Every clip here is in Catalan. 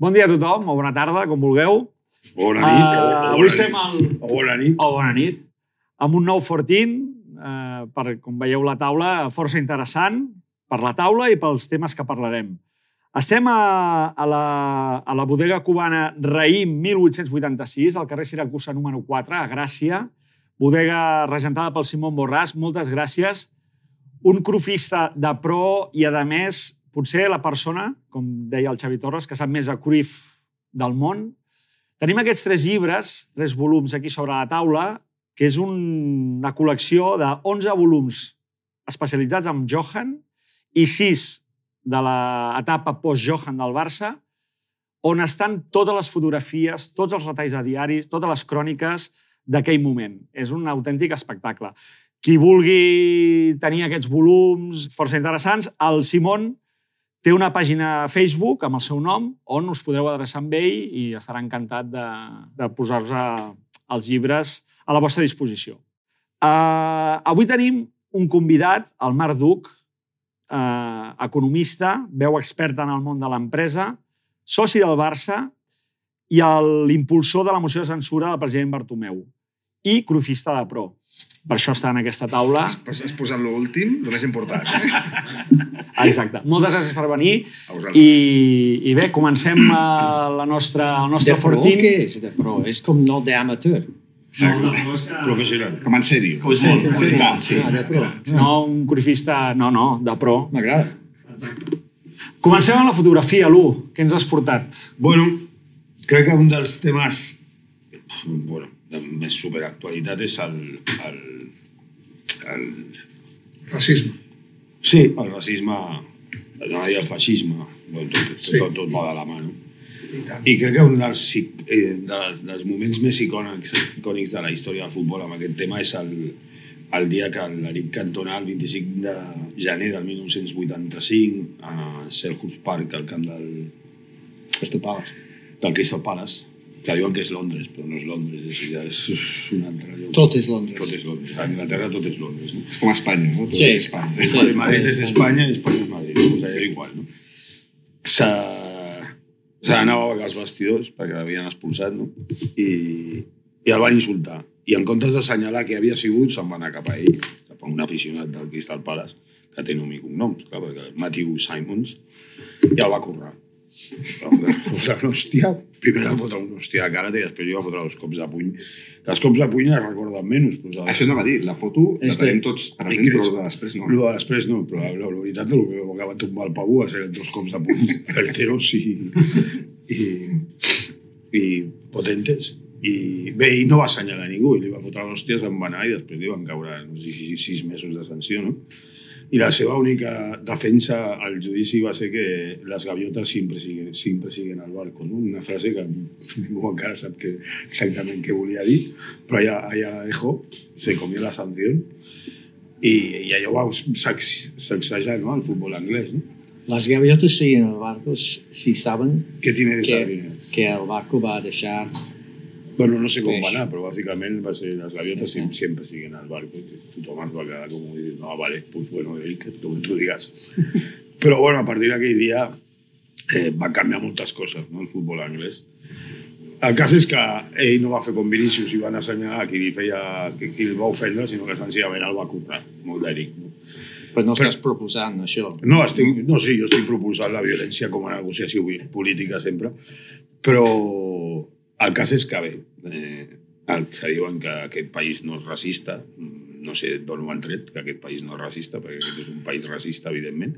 Bon dia a tothom, o bona tarda, com vulgueu. Bona nit. Uh, avui bona estem al... O bona nit. O bona nit. Amb un nou Fortin, uh, per, com veieu la taula, força interessant per la taula i pels temes que parlarem. Estem a, a, la, a la bodega cubana Raïm 1886, al carrer Siracusa número 4, a Gràcia. Bodega regentada pel Simón Borràs. Moltes gràcies. Un crufista de pro i, a més, potser la persona, com deia el Xavi Torres, que sap més a Cruyff del món. Tenim aquests tres llibres, tres volums aquí sobre la taula, que és un, una col·lecció de 11 volums especialitzats en Johan i 6 de l'etapa post-Johan del Barça, on estan totes les fotografies, tots els retalls de diaris, totes les cròniques d'aquell moment. És un autèntic espectacle. Qui vulgui tenir aquests volums força interessants, el Simon té una pàgina a Facebook amb el seu nom on us podreu adreçar amb ell i estarà encantat de, de posar-vos els llibres a la vostra disposició. Uh, avui tenim un convidat, el Marc Duc, uh, economista, veu experta en el món de l'empresa, soci del Barça i l'impulsor de la moció de censura del president Bartomeu i crufista de pro. Per això està en aquesta taula. Has, has posat l'últim, el més important. Eh? Ah, Exacte. Moltes gràcies per venir. I, I bé, comencem uh, la nostra, el nostre De pro, fortín. què és de pro? És com no d'amateur. Professional. Com en sèrio. Com sí, sí, sí, sí. Ah, de pro. No un crufista, no, no, de pro. M'agrada. Comencem amb la fotografia, Lu. Què ens has portat? Bueno, crec que un dels temes bueno, de més superactualitat és el, el, el... Racisme. Sí, el racisme, dir el feixisme, tot, tot, Sí. tot, tot va de la mà, no? I tant. I crec que un dels, eh, de, dels moments més icònics, icònics de la història del futbol amb aquest tema és el, el dia que l'Eric Cantona, el 25 de gener del 1985, a Selhurst Park, al camp del, Crystal Palace. del Crystal Palace, que diuen que és Londres, però no és Londres, és, ja és un altre lloc. Tot és Londres. Tot és Londres. A Anglaterra tot és Londres. No? És com Espanya, no? Tot Sí. és Espanya. Sí. Madrid és Espanya i Espanya és Madrid. O sigui, igual, no? S'ha s'ha d'anar a els vestidors perquè l'havien expulsat, no? I, I el van insultar. I en comptes d'assenyalar que havia sigut, se'n va anar cap a ell, cap a un aficionat del Crystal Palace, que té nom i cognoms, clar, perquè Matthew Simons, i el va currar. Va fotre una hòstia, primer va fotre una hòstia a cara i després li va fotre dos cops de puny. Els cops de puny es recorden menys, però Això no va dir, la foto la tenim tots present, però el de després no. lo de després no, però la, la veritat el que va tombar el Pavú va ser dos cops de puny certeros i, i, i potentes. I bé, ell no va assenyalar ningú, i li va fotre l'hòstia, se'n va anar i després li van caure no sé, si sis mesos de sanció, no? I la seva única defensa al judici va ser que les gaviotes sempre siguen, sempre siguen al barco, no? Una frase que ningú encara sap que, exactament què volia dir, però allà, allà la dejo, se comió la sanció i, i allò va sac- sacsejar no, el futbol anglès. No? Las gaviotas siguen el barco si saben que, sardines? que el barco va deixar... Bueno, no sé com Peix. va anar, però bàsicament va ser les gaviotes Sí, sí. sempre siguen al barco. Tothom es va quedar com dir, no, vale, pues bueno, Eric, lo que tu digues. però bueno, a partir d'aquell dia eh, va canviar moltes coses, no, el futbol anglès. El cas és que ell no va fer com Vinícius i van assenyalar qui, li feia, qui, qui el va ofendre, sinó que senzillament el va currar, molt d'Eric. No? Però no estàs proposant això. No, estic, no, sí, jo estic proposant la violència com a negociació política sempre, però el cas és que bé, eh, el que diuen que aquest país no és racista, mm, no sé d'on ho han tret, que aquest país no és racista, perquè aquest és un país racista, evidentment.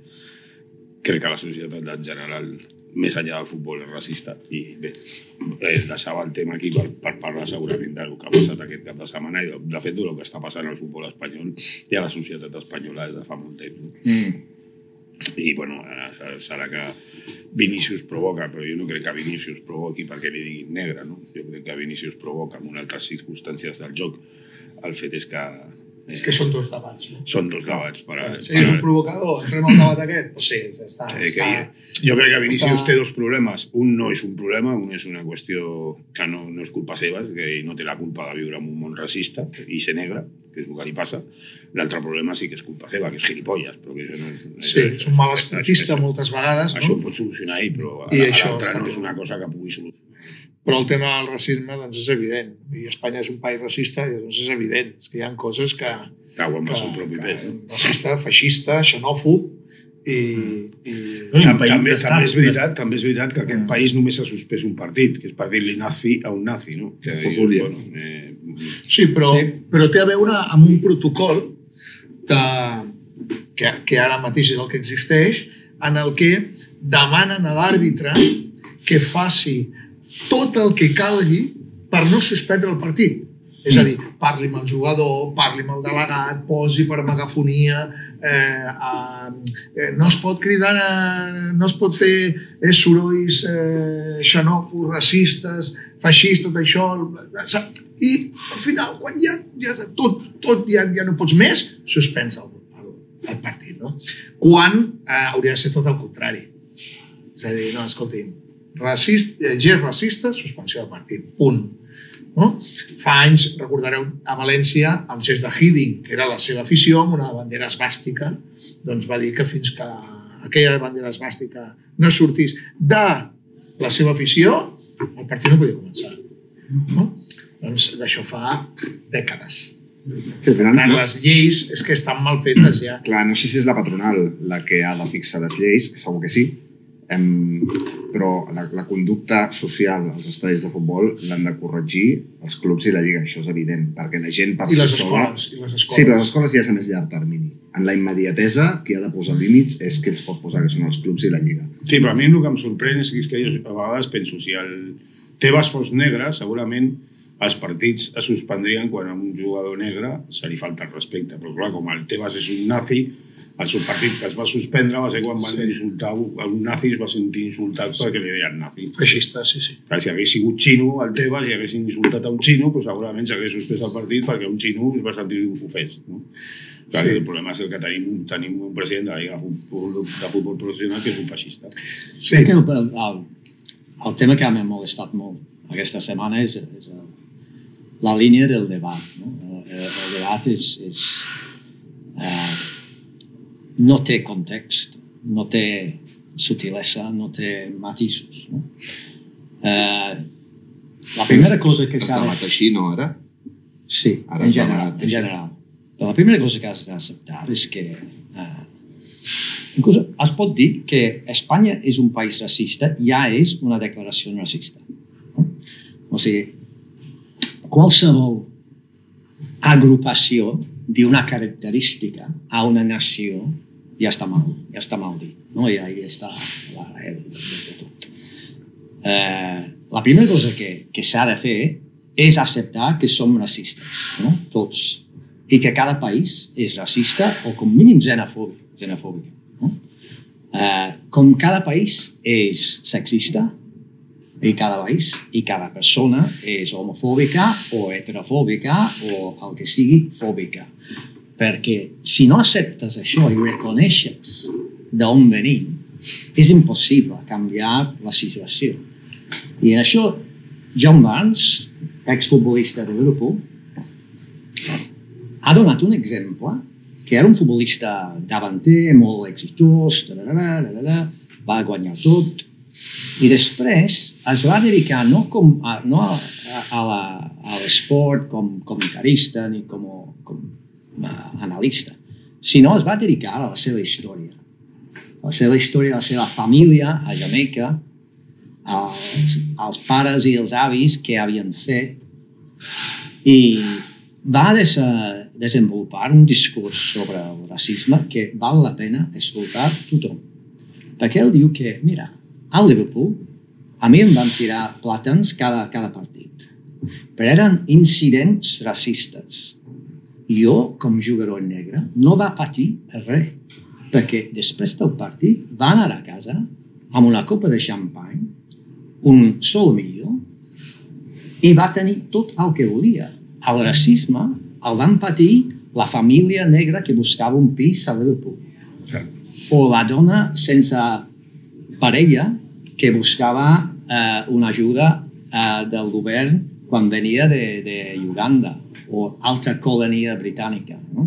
Crec que la societat en general, més enllà del futbol, és racista. I bé, eh, deixava el tema aquí per, per parlar segurament del que ha passat aquest cap de setmana i de, de fet del que està passant al futbol espanyol i a la societat espanyola des de fa molt temps. Mm. I bueno, eh, serà que Vinícius provoca, però jo no crec que Vinícius provoqui perquè li diguin negre, no? Jo crec que Vinícius provoca en altres circumstàncies del joc. El fet és que... Eh, És que són dos debats, no? són dos debats. Per, Si és un provocador, entrem al debat aquest, pues sí, està, que, està, que, jo crec que Vinícius està- té dos problemes. Un no és un problema, un és una qüestió que no, no és culpa seva, que no té la culpa de viure en un món racista i ser negre, que és el que li passa. L'altre problema sí que és culpa seva, que és gilipolles, però que això no és... Sí, és un mal esportista moltes vegades, Això ho no? pot solucionar ell, però I a- a això està- no és una cosa que pugui solucionar. Però el tema del racisme doncs, és evident. I Espanya és un país racista i doncs és evident. És que hi ha coses que... Cauen pel seu propi pes. No? racista, feixista, xenòfob i... i No, i un Tam, també, d'estat, també, és veritat, també és veritat que aquest país només s'ha suspès un partit, que és per dir-li nazi a un nazi, no? Que, Fotúlia. bueno, eh, Sí, però, sí. però té a veure amb un protocol de, que, que ara mateix és el que existeix, en el que demanen a l'àrbitre que faci tot el que calgui per no suspendre el partit. És a dir, parli amb el jugador, parli amb el delegat, posi per megafonia, eh, eh, no es pot cridar, eh, no es pot fer eh, sorolls eh, xenòfobs, racistes, feixistes, tot això. I al final, quan ja, ja tot, tot ja, ja no pots més, suspens el, el, el partit. No? Quan eh, hauria de ser tot el contrari. És a dir, no, escolti'm, racist, eh, gest racista, suspensió del partit. Punt. No? Fa anys, recordareu, a València, el gest de Hiddink, que era la seva afició, amb una bandera esbàstica, doncs va dir que fins que aquella bandera esbàstica no sortís de la seva afició, el partit no podia començar. No? Doncs d'això fa dècades. Sí, al final, Per tant, no, les lleis és que estan mal fetes ja. clar, no sé si és la patronal la que ha de fixar les lleis, segur que sí, em, però la, la conducta social als estadis de futbol l'han de corregir els clubs i la Lliga, això és evident, perquè la gent per I les sola- escoles. I les escoles. Sí, però les escoles ja és a més llarg termini. En la immediatesa, qui ha de posar límits és qui els pot posar, que són els clubs i la Lliga. Sí, però a mi el que em sorprèn és que jo a vegades penso, si el Tebas fos negre, segurament els partits es suspendrien quan a un jugador negre se li falta el respecte. Però clar, com el Tebas és un nazi, el seu partit que es va suspendre va ser quan van sí. insultar un nazi es va sentir insultat perquè li deien nazi. Feixistes, sí, sí. Clar, si hagués sigut xino el Tebas i haguessin insultat a un xino, doncs segurament s'hagués suspès el partit perquè un xino es va sentir ofès. No? Clar, sí. El problema és que tenim, tenim un president de la Lliga de Futbol, de futbol Professional que és un feixista. sí. Crec que el, el, el tema que m'ha molestat molt aquesta setmana és, és el, la línia del debat. No? El, el debat és, és eh, no té context, no té sutilesa, no té matisos. No? Eh, la primera cosa que s'ha debat així, no, ara? Sí, Ara en general, en general. Però la primera cosa que has d'acceptar és que eh, inclús es pot dir que Espanya és un país racista, ja és una declaració racista. No? O sigui, qualsevol agrupació d'una característica a una nació ja està mal, ja està mal dit. No? I ahí està l'arrel de tot. Eh, la primera cosa que, que s'ha de fer és acceptar que som racistes, no? tots, i que cada país és racista o com mínim xenofòbic. xenofòbic no? eh, com cada país és sexista, i cada país i cada persona és homofòbica o heterofòbica o el que sigui fòbica. Perquè si no acceptes això i reconeixes d'on venim, és impossible canviar la situació. I en això, John Barnes, exfutbolista de Liverpool, ha donat un exemple que era un futbolista davanter, molt exitós, va guanyar tot, i després es va dedicar no, com a, no a, a, la, a l'esport com comentarista ni com, com analista, sinó es va dedicar a la seva història. A la seva història, a la seva família a Jamaica, als, als pares i els avis que havien fet i va des, desenvolupar un discurs sobre el racisme que val la pena escoltar tothom. Perquè ell diu que, mira, al Liverpool a mi em van tirar plàtans cada, cada partit. Però eren incidents racistes. Jo, com jugador negre, no va patir res. Perquè després del partit va anar a casa amb una copa de xampany, un sol millor, i va tenir tot el que volia. El racisme el van patir la família negra que buscava un pis a Liverpool. O la dona sense parella que buscava eh, una ajuda eh, del govern quan venia de, de Uganda o altra colònia britànica. No?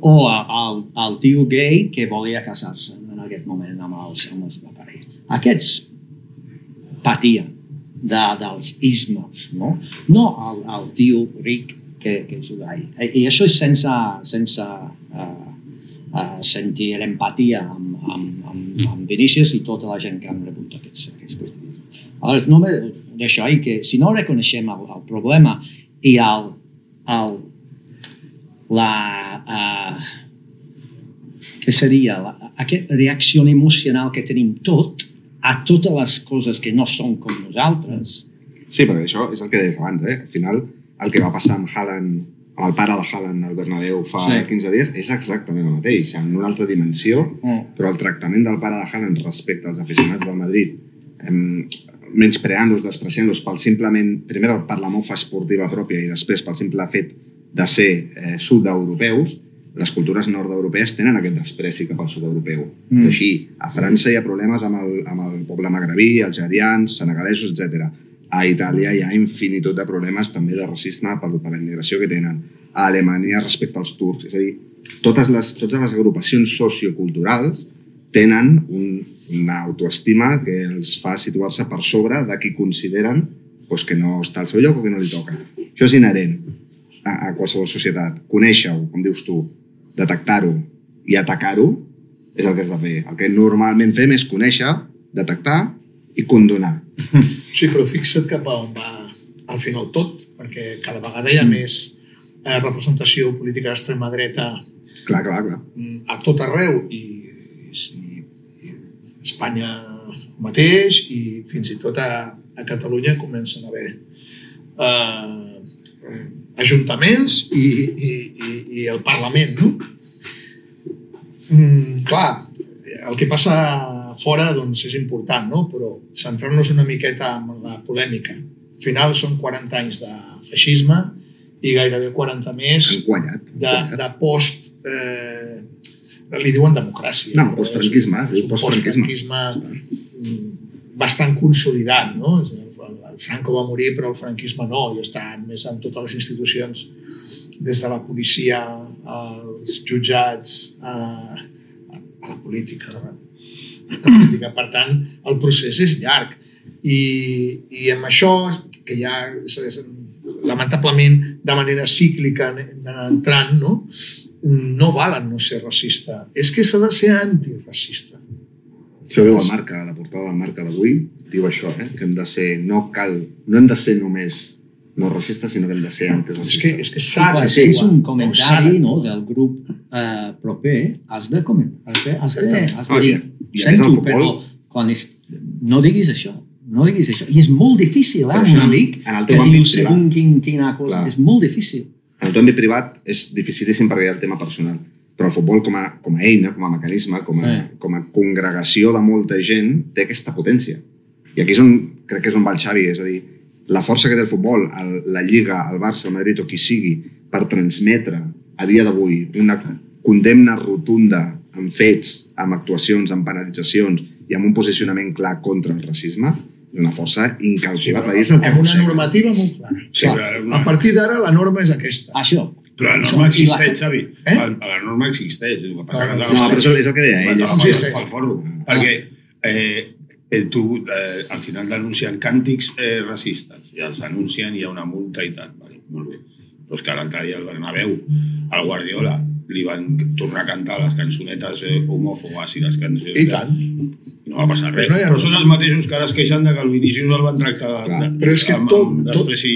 O el, el tio gay que volia casar-se en aquest moment amb els, amb els parella. Aquests patien de, dels ismes, no? No el, el tio ric que, que juga ahí. I, I això és sense, sense uh, sentir empatia amb, amb, amb, amb Vinícius i tota la gent que han rebut aquests, aquests crítics. Aleshores, només d'això, i que si no reconeixem el, el problema i el, el, la, uh, què seria la, aquesta reacció emocional que tenim tot a totes les coses que no són com nosaltres. Sí, perquè això és el que deies abans, eh? Al final, el que va passar amb Haaland, amb el pare de Haaland al Bernabéu fa Sí. sí. 15 dies, és exactament el mateix, en una altra dimensió, Mm. però el tractament del pare de Haaland respecte als aficionats del Madrid, em, menyspreant-los, despreciant-los pel simplement, primer per la mofa esportiva pròpia i després pel simple fet de ser eh, sud-europeus, les cultures nord-europees tenen aquest despreci cap al sud-europeu. Mm. És així. A França hi ha problemes amb el, amb el poble magrebí, algerians, senegalesos, etc. A Itàlia hi ha infinitud de problemes també de racisme per, per la immigració que tenen. A Alemanya respecte als turcs. És a dir, totes les, totes les agrupacions socioculturals tenen un, una autoestima que els fa situar-se per sobre de qui consideren doncs, que no està al seu lloc o que no li toca. Això és inherent a, a qualsevol societat. Conèixer-ho, com dius tu, detectar-ho i atacar-ho és el que has de fer. El que normalment fem és conèixer, detectar i condonar. Sí, però fixa't cap a on va al final tot, perquè cada vegada hi ha més eh, representació política d'extrema dreta Clar, clar, clar. mm, a tot arreu i, i, i Espanya mateix i fins i tot a, a Catalunya comencen a haver eh, ajuntaments i, i, i, i el Parlament, no? Mm, clar, el que passa fora doncs, és important, no? però centrar-nos una miqueta en la polèmica. Al final són 40 anys de feixisme i gairebé 40 més Enquallat. de, de post... Eh, li diuen democràcia. No, postfranquisme, és un postfranquisme. mm, bastant consolidat, no? És El el Franco va morir, però el franquisme no, i està més en totes les institucions, des de la policia, als jutjats, a, a, a la política. La política. Per tant, el procés és llarg. I, i amb això, que ja lamentablement de manera cíclica anem entrant, no? no valen no ser racista. És que s'ha de ser antiracista. Això diu el Marca, la portada del Marca d'avui, diu això, eh? que hem de ser, no cal, no hem de ser només no racistes, sinó que hem de ser És que, és que de Quan ser fes un comentari no, de- del grup eh, proper, has de comentar, has de, has de, has de dir, més sento, però quan és, no diguis això, no diguis això. I és molt difícil, eh, un amic en el que diu privat. quin, quina cosa, Clar. és molt difícil. En el teu àmbit privat és dificilíssim perquè hi ha el tema personal. Però el futbol com a, com a eina, com a mecanisme, com a, Sí. com a congregació de molta gent, té aquesta potència. I aquí és on, crec que és on va el Xavi, és a dir, la força que té el futbol, el, la Lliga, el Barça, el Madrid o qui sigui, per transmetre a dia d'avui una condemna rotunda amb fets, amb actuacions, amb penalitzacions i amb un posicionament clar contra el racisme, és una força incalculable. I és el que amb una normativa molt clara. Sí, però, A partir d'ara la norma és aquesta. Això. però la Això, norma la- existeix, Xavi. Eh? La, la norma existeix. El que passa No, que no, No, però és el, que deia ell. Existeix. pel foro. Perquè eh, eh, tu eh, al final denuncien càntics eh, racistes i els anuncien hi ha una multa i tal. Vale, molt bé. Però és que l'altre dia al Bernabéu, al Guardiola, li van tornar a cantar les cançonetes eh, homòfobes i les cançons... I tant. I no va passar res. No ha- Però són els mateixos que ara es queixen de que el Vinícius el van tractar de, Clar. de, Però és que amb, tot- amb tot- despreci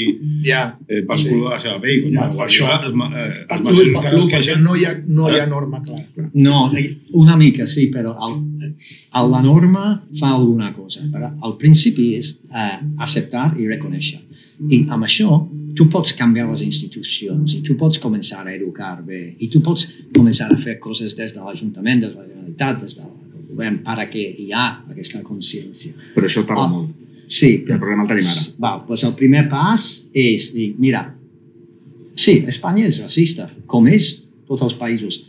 Ja. eh, pel Sí. cul de la seva pell. El per això. els, eh, Per els mateixos que per ara es queixen... no hi ha, no hi ha norma clara. No, una mica sí, però el, el, la norma fa alguna cosa. Però al principi és eh, acceptar i reconèixer. I amb això tu pots canviar les institucions i tu pots començar a educar bé i tu pots començar a fer coses des de l'Ajuntament, des de la Generalitat, des del govern, perquè hi ha aquesta consciència. Però això tarda Ah. molt. Sí, I el problema el tenim ara. Val, doncs el primer pas és dir, mira, sí, Espanya és racista, com és tots els països,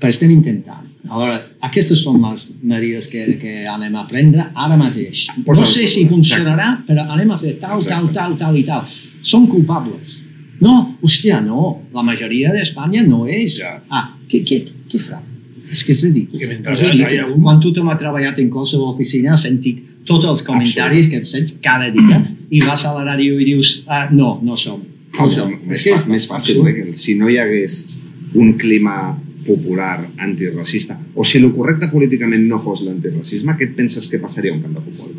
però estem intentant. Aleshores, aquestes són les mesures que, que anem a prendre ara mateix. No sé si funcionarà, però anem a fer tal, tal, tal, tal i tal. Som culpables. No, hòstia, no. La majoria d'Espanya no és. Ja. Ah, què, què, què frase? És que és ridícul. Que És ridícul. ha un- Quan tothom ha treballat en qualsevol oficina, has sentit tots els comentaris que et sents cada dia i vas a la ràdio i dius, ah, no, no som. No som. més, És que fa, més fàcil, perquè si no hi hagués un clima popular antiracista, o si el correcte políticament no fos l'antiracisme, què et penses que passaria a un camp de futbol?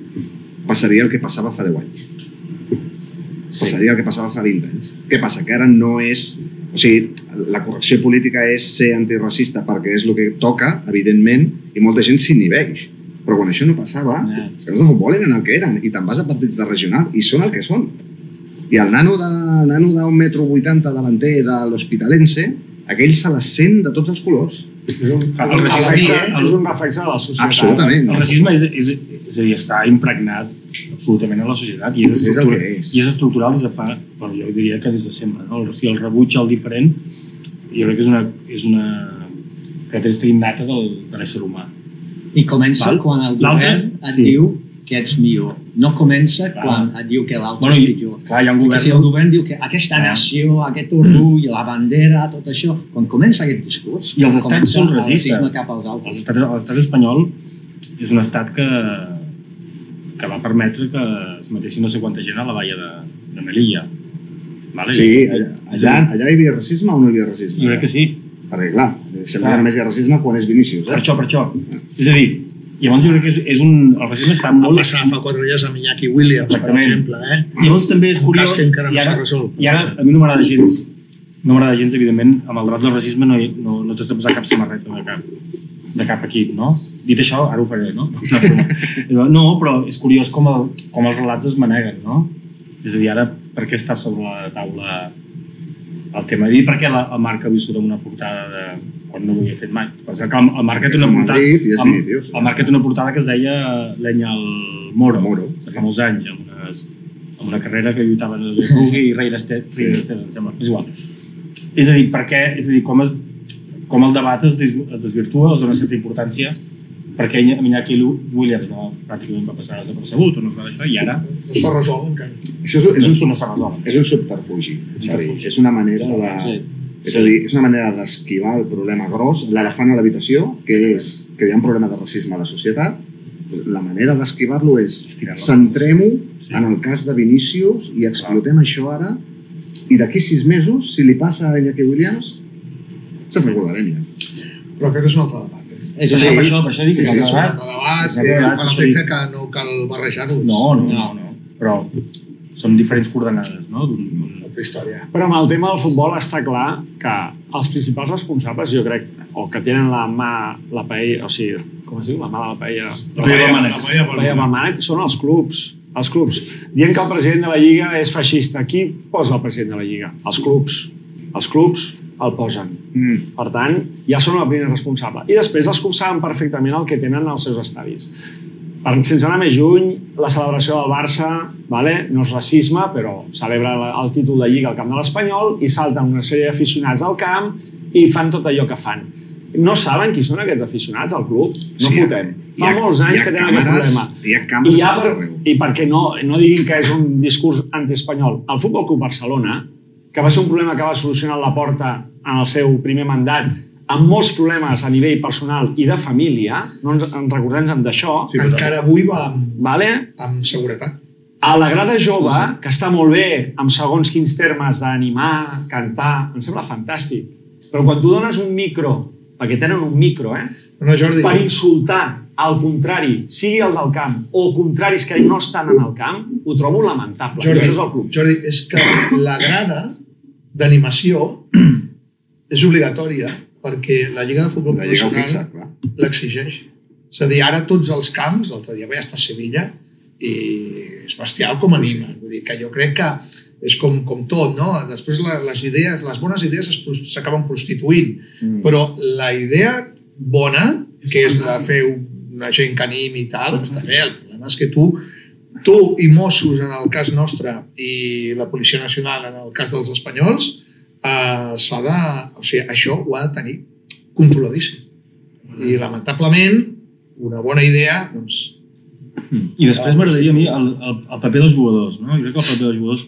Passaria el que passava fa 10 anys. Passaria el que passava fa 20 anys. Què passa? Que ara no és... O sigui, la correcció política és ser antiracista perquè és el que toca, evidentment, i molta gent s'inhibeix. Però quan això no passava, Ja. els camps de futbol eren el que eren, i te'n vas a partits de regional, i són el que són. I el nano de, el nano d'un metro 80 davanter de l'Hospitalense, aquell se la sent de tots els colors. És un, El és un, racisme- el- és un reflexe de la societat. Absolutament. El racisme és, és, és a dir, està impregnat absolutament a la societat i és, És el és. i és estructural des de fa, bueno, jo diria que des de sempre. No? O sigui, el rebuig al diferent jo crec que és una, és una característica innata del, de l'ésser humà. I comença Val. quan el govern et sí. diu que ets millor. No comença Clar. quan et diu que l'altre Bueno, és pitjor. clar, hi ha un govern- si el govern diu que aquesta Clar. nació, aquest orgull, la bandera, tot això, quan comença aquest discurs... I els estats són el racistes. racisme cap als altres. L'estat espanyol és un estat que, que va permetre que es matessin no sé quanta gent a la valla de, de Melilla. Vale? Sí, allà, allà, allà hi havia racisme o no hi havia racisme? Jo crec que sí. Perquè, clar, sembla Clar. que només hi ha racisme quan és Vinícius, Per eh? això, per això. És a dir, llavors jo crec que és, és un... El racisme està Va molt... passar fa quatre dies amb Iñaki Williams, per Exactament. exemple. Eh? Llavors també és Un curiós... cas que encara no s'ha resolt. I ara a mi no m'agrada gens, no m'agrada gens, evidentment, amb el debat del racisme no, no, no t'has de posar cap samarreta de cap, de cap equip, no? Dit això, ara ho faré, no? No, però és curiós com, el, com els relats es maneguen, no? És a dir, ara, per què està sobre la taula el tema? He dit perquè la, el Marc avui surt amb una portada de quan no ho havia fet mai. Per exemple, el, el Marc té una portada... Madrid i el- Vinicius. El Marc té una portada que es deia Lenya al Moro, Moro. de fa molts anys, amb, unes, amb una carrera que lluitaven el Rugui i Rei d'Estet, sí. em sembla, és igual. És a dir, per què, és a dir, com, es, com el debat es, es desvirtua, es dona certa importància, perquè Iñaki Williams no, pràcticament va passar desapercebut o no fa això, i ara No s'ha resolt encara. Això és, és, no, un, no resolt. és un subterfugi. Subterfugi. Xavi. És una manera de... Sí. És a dir, és una manera d'esquivar el problema gros, l'elefant a l'habitació, que és que hi ha un problema de racisme a la societat. La manera d'esquivar-lo és centrem-ho Sí. en el cas de Vinícius i explotem això ara i d'aquí sis mesos, si li passa a Iñaki Williams, se'n recordarem ja. Però aquest és un altre? És una, això, per això, per això dic Sí, que sí, és És un un debat. altre debat, És un eh, debat, per és a efecte dir- que no cal barrejar-los. No, no, no, no. Però són diferents coordenades, no? d'un- d'un- Altra història. Però amb el tema del futbol està clar que els principals responsables, jo crec, o que tenen la mà, la paella, o sigui, com es diu, la mà de la paella... La paella pel mànec. La paella pel mànec són els clubs. Els clubs. Dient que el president de la Lliga és feixista. Qui posa el president de la Lliga? Els clubs. Els clubs el posen. Mm. Per tant, ja són el primer responsable. I després els clubs saben perfectament el que tenen als seus estadis. Per, sense anar més lluny, la celebració del Barça vale? no és racisme, però celebra la- el títol de Lliga al camp de l'Espanyol i salten una sèrie d'aficionats al camp i fan tot allò que fan. No saben qui són aquests aficionats al club? No Sí, fotem. Fa ha- molts anys que tenen aquest problema. hi ha càmeres I, ja per. I perquè no, no diguin que és un discurs antiespanyol. El Futbol Club Barcelona, que va ser un problema que va solucionar la porta en el seu primer mandat, amb molts problemes a nivell personal i de família, no ens, ens recordem d'això, Sí, Encara avui va amb, vale? amb seguretat. a la grada jove, que està molt bé, amb segons quins termes d'animar, cantar, em sembla fantàstic. Però quan tu dones un micro, perquè tenen un micro, eh? No, Jordi, per insultar al contrari, sigui el del camp, o contraris que no estan en el camp, ho trobo lamentable. I Jordi, això és el club. Jordi, és que la grada d'animació és obligatòria perquè la Lliga de Futbol La Lliga Professional l'exigeix. És a dir, ara tots els camps, l'altre dia vaig estar a Sevilla, i és bestial com anima. Vull dir que jo crec que és com, com tot, no? Després la, les idees, les bones idees s'acaben prostituint, mm. però la idea bona, que és la de fer una gent que animi i tal, està bé. El problema és que tu, tu i Mossos en el cas nostre i la Policia Nacional en el cas dels espanyols, eh, s'ha de... O sigui, això ho ha de tenir controladíssim. I lamentablement, una bona idea, doncs, I després m'agradaria a mi el, el, el paper dels jugadors, no? Jo crec que el paper dels jugadors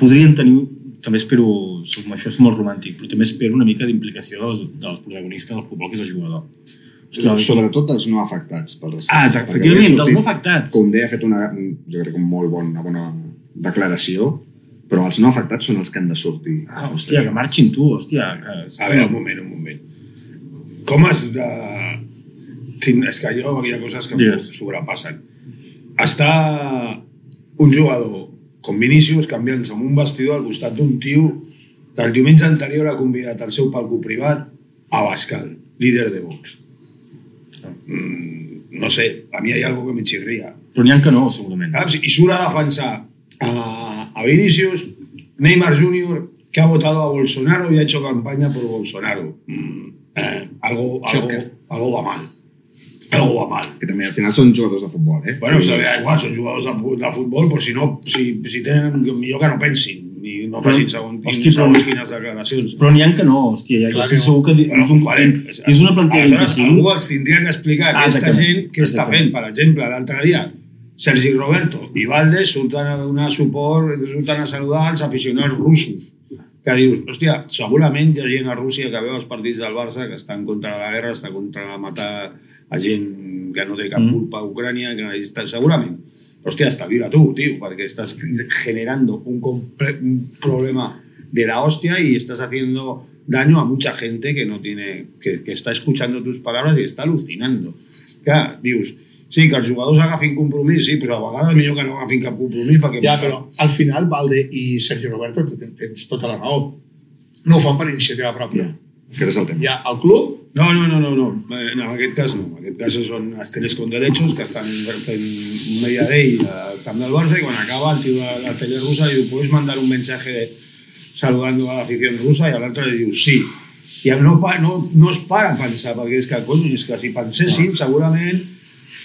podrien tenir, també espero, això és molt romàntic, però també espero una mica d'implicació del, del protagonista del futbol, que és el jugador. Ostres, Sobretot dels no afectats pel racisme. Ah, exacte, efectivament, dels sortit- no afectats. Condé ha fet una, jo crec que un molt bon, una bona declaració, però els no afectats són els que han de sortir. Ah, hòstia, que marxin tu, hòstia. Que... A veure, un moment, un moment. Com has de... És que jo hi ha coses que em Digues. sobrepassen. Està un jugador com Vinícius canviant-se amb un vestidor al costat d'un tio que el diumenge anterior ha convidat al seu palco privat a Bascal, líder de Vox. Mm, no sé, a mi hi ha algo que me n'hi ha que no, segurament. Saps? I surt a defensar a, a Vinicius, Neymar Jr., que ha votado a Bolsonaro y ha hecho campaña por Bolsonaro. Mm, eh, algo, algo, algo va mal. Algo va mal. Que també al final són jugadors de futbol, eh? Bueno, se da igual, són jugadors de, de futbol, però si no, si, si tenen, millor que no pensin, ni no facin segons, Hosti, però- segons quines declaracions. Però n'hi ha que no, hòstia, ja, Clar jo estic no. segur que Bueno, és, un, vale, és una plantilla aleshores, 25. Algú els tindria que explicar a Ah, aquesta gent què està fent. Per exemple, l'altre dia, Sergi Roberto i Valdes surten a donar suport, surten a saludar els aficionats russos que dius, hòstia, segurament hi ha gent a Rússia que veu els partits del Barça que estan contra la guerra, està contra la matar a gent que no té cap Mm. culpa a Ucrània, que està, segurament. Hòstia, espavila tu, tio, perquè estás generando un, un problema de la hostia y estás haciendo daño a mucha gente que no tiene, que, que está escuchando tus palabras y está alucinando. Clar, dius, sí, que els jugadors agafin compromís, sí, però a vegades millor que no agafin cap compromís perquè... Ja, però al final Valde i Sergi Roberto ten- tens tota la raó. No ho fan per iniciativa pròpia. Aquest és el tema. Hi ha el club, No, no, no, no, no. En aquest cas no. En aquest cas són teles con derechos que estan fent media day al camp del Barça y quan acaba el tío de la tele rusa diu, ¿puedes mandar un mensaje saludando a la afición rusa? I l'altre li diu, sí. I no, no, no es para a pensar, perquè és que, cony, és que si penséssim, segurament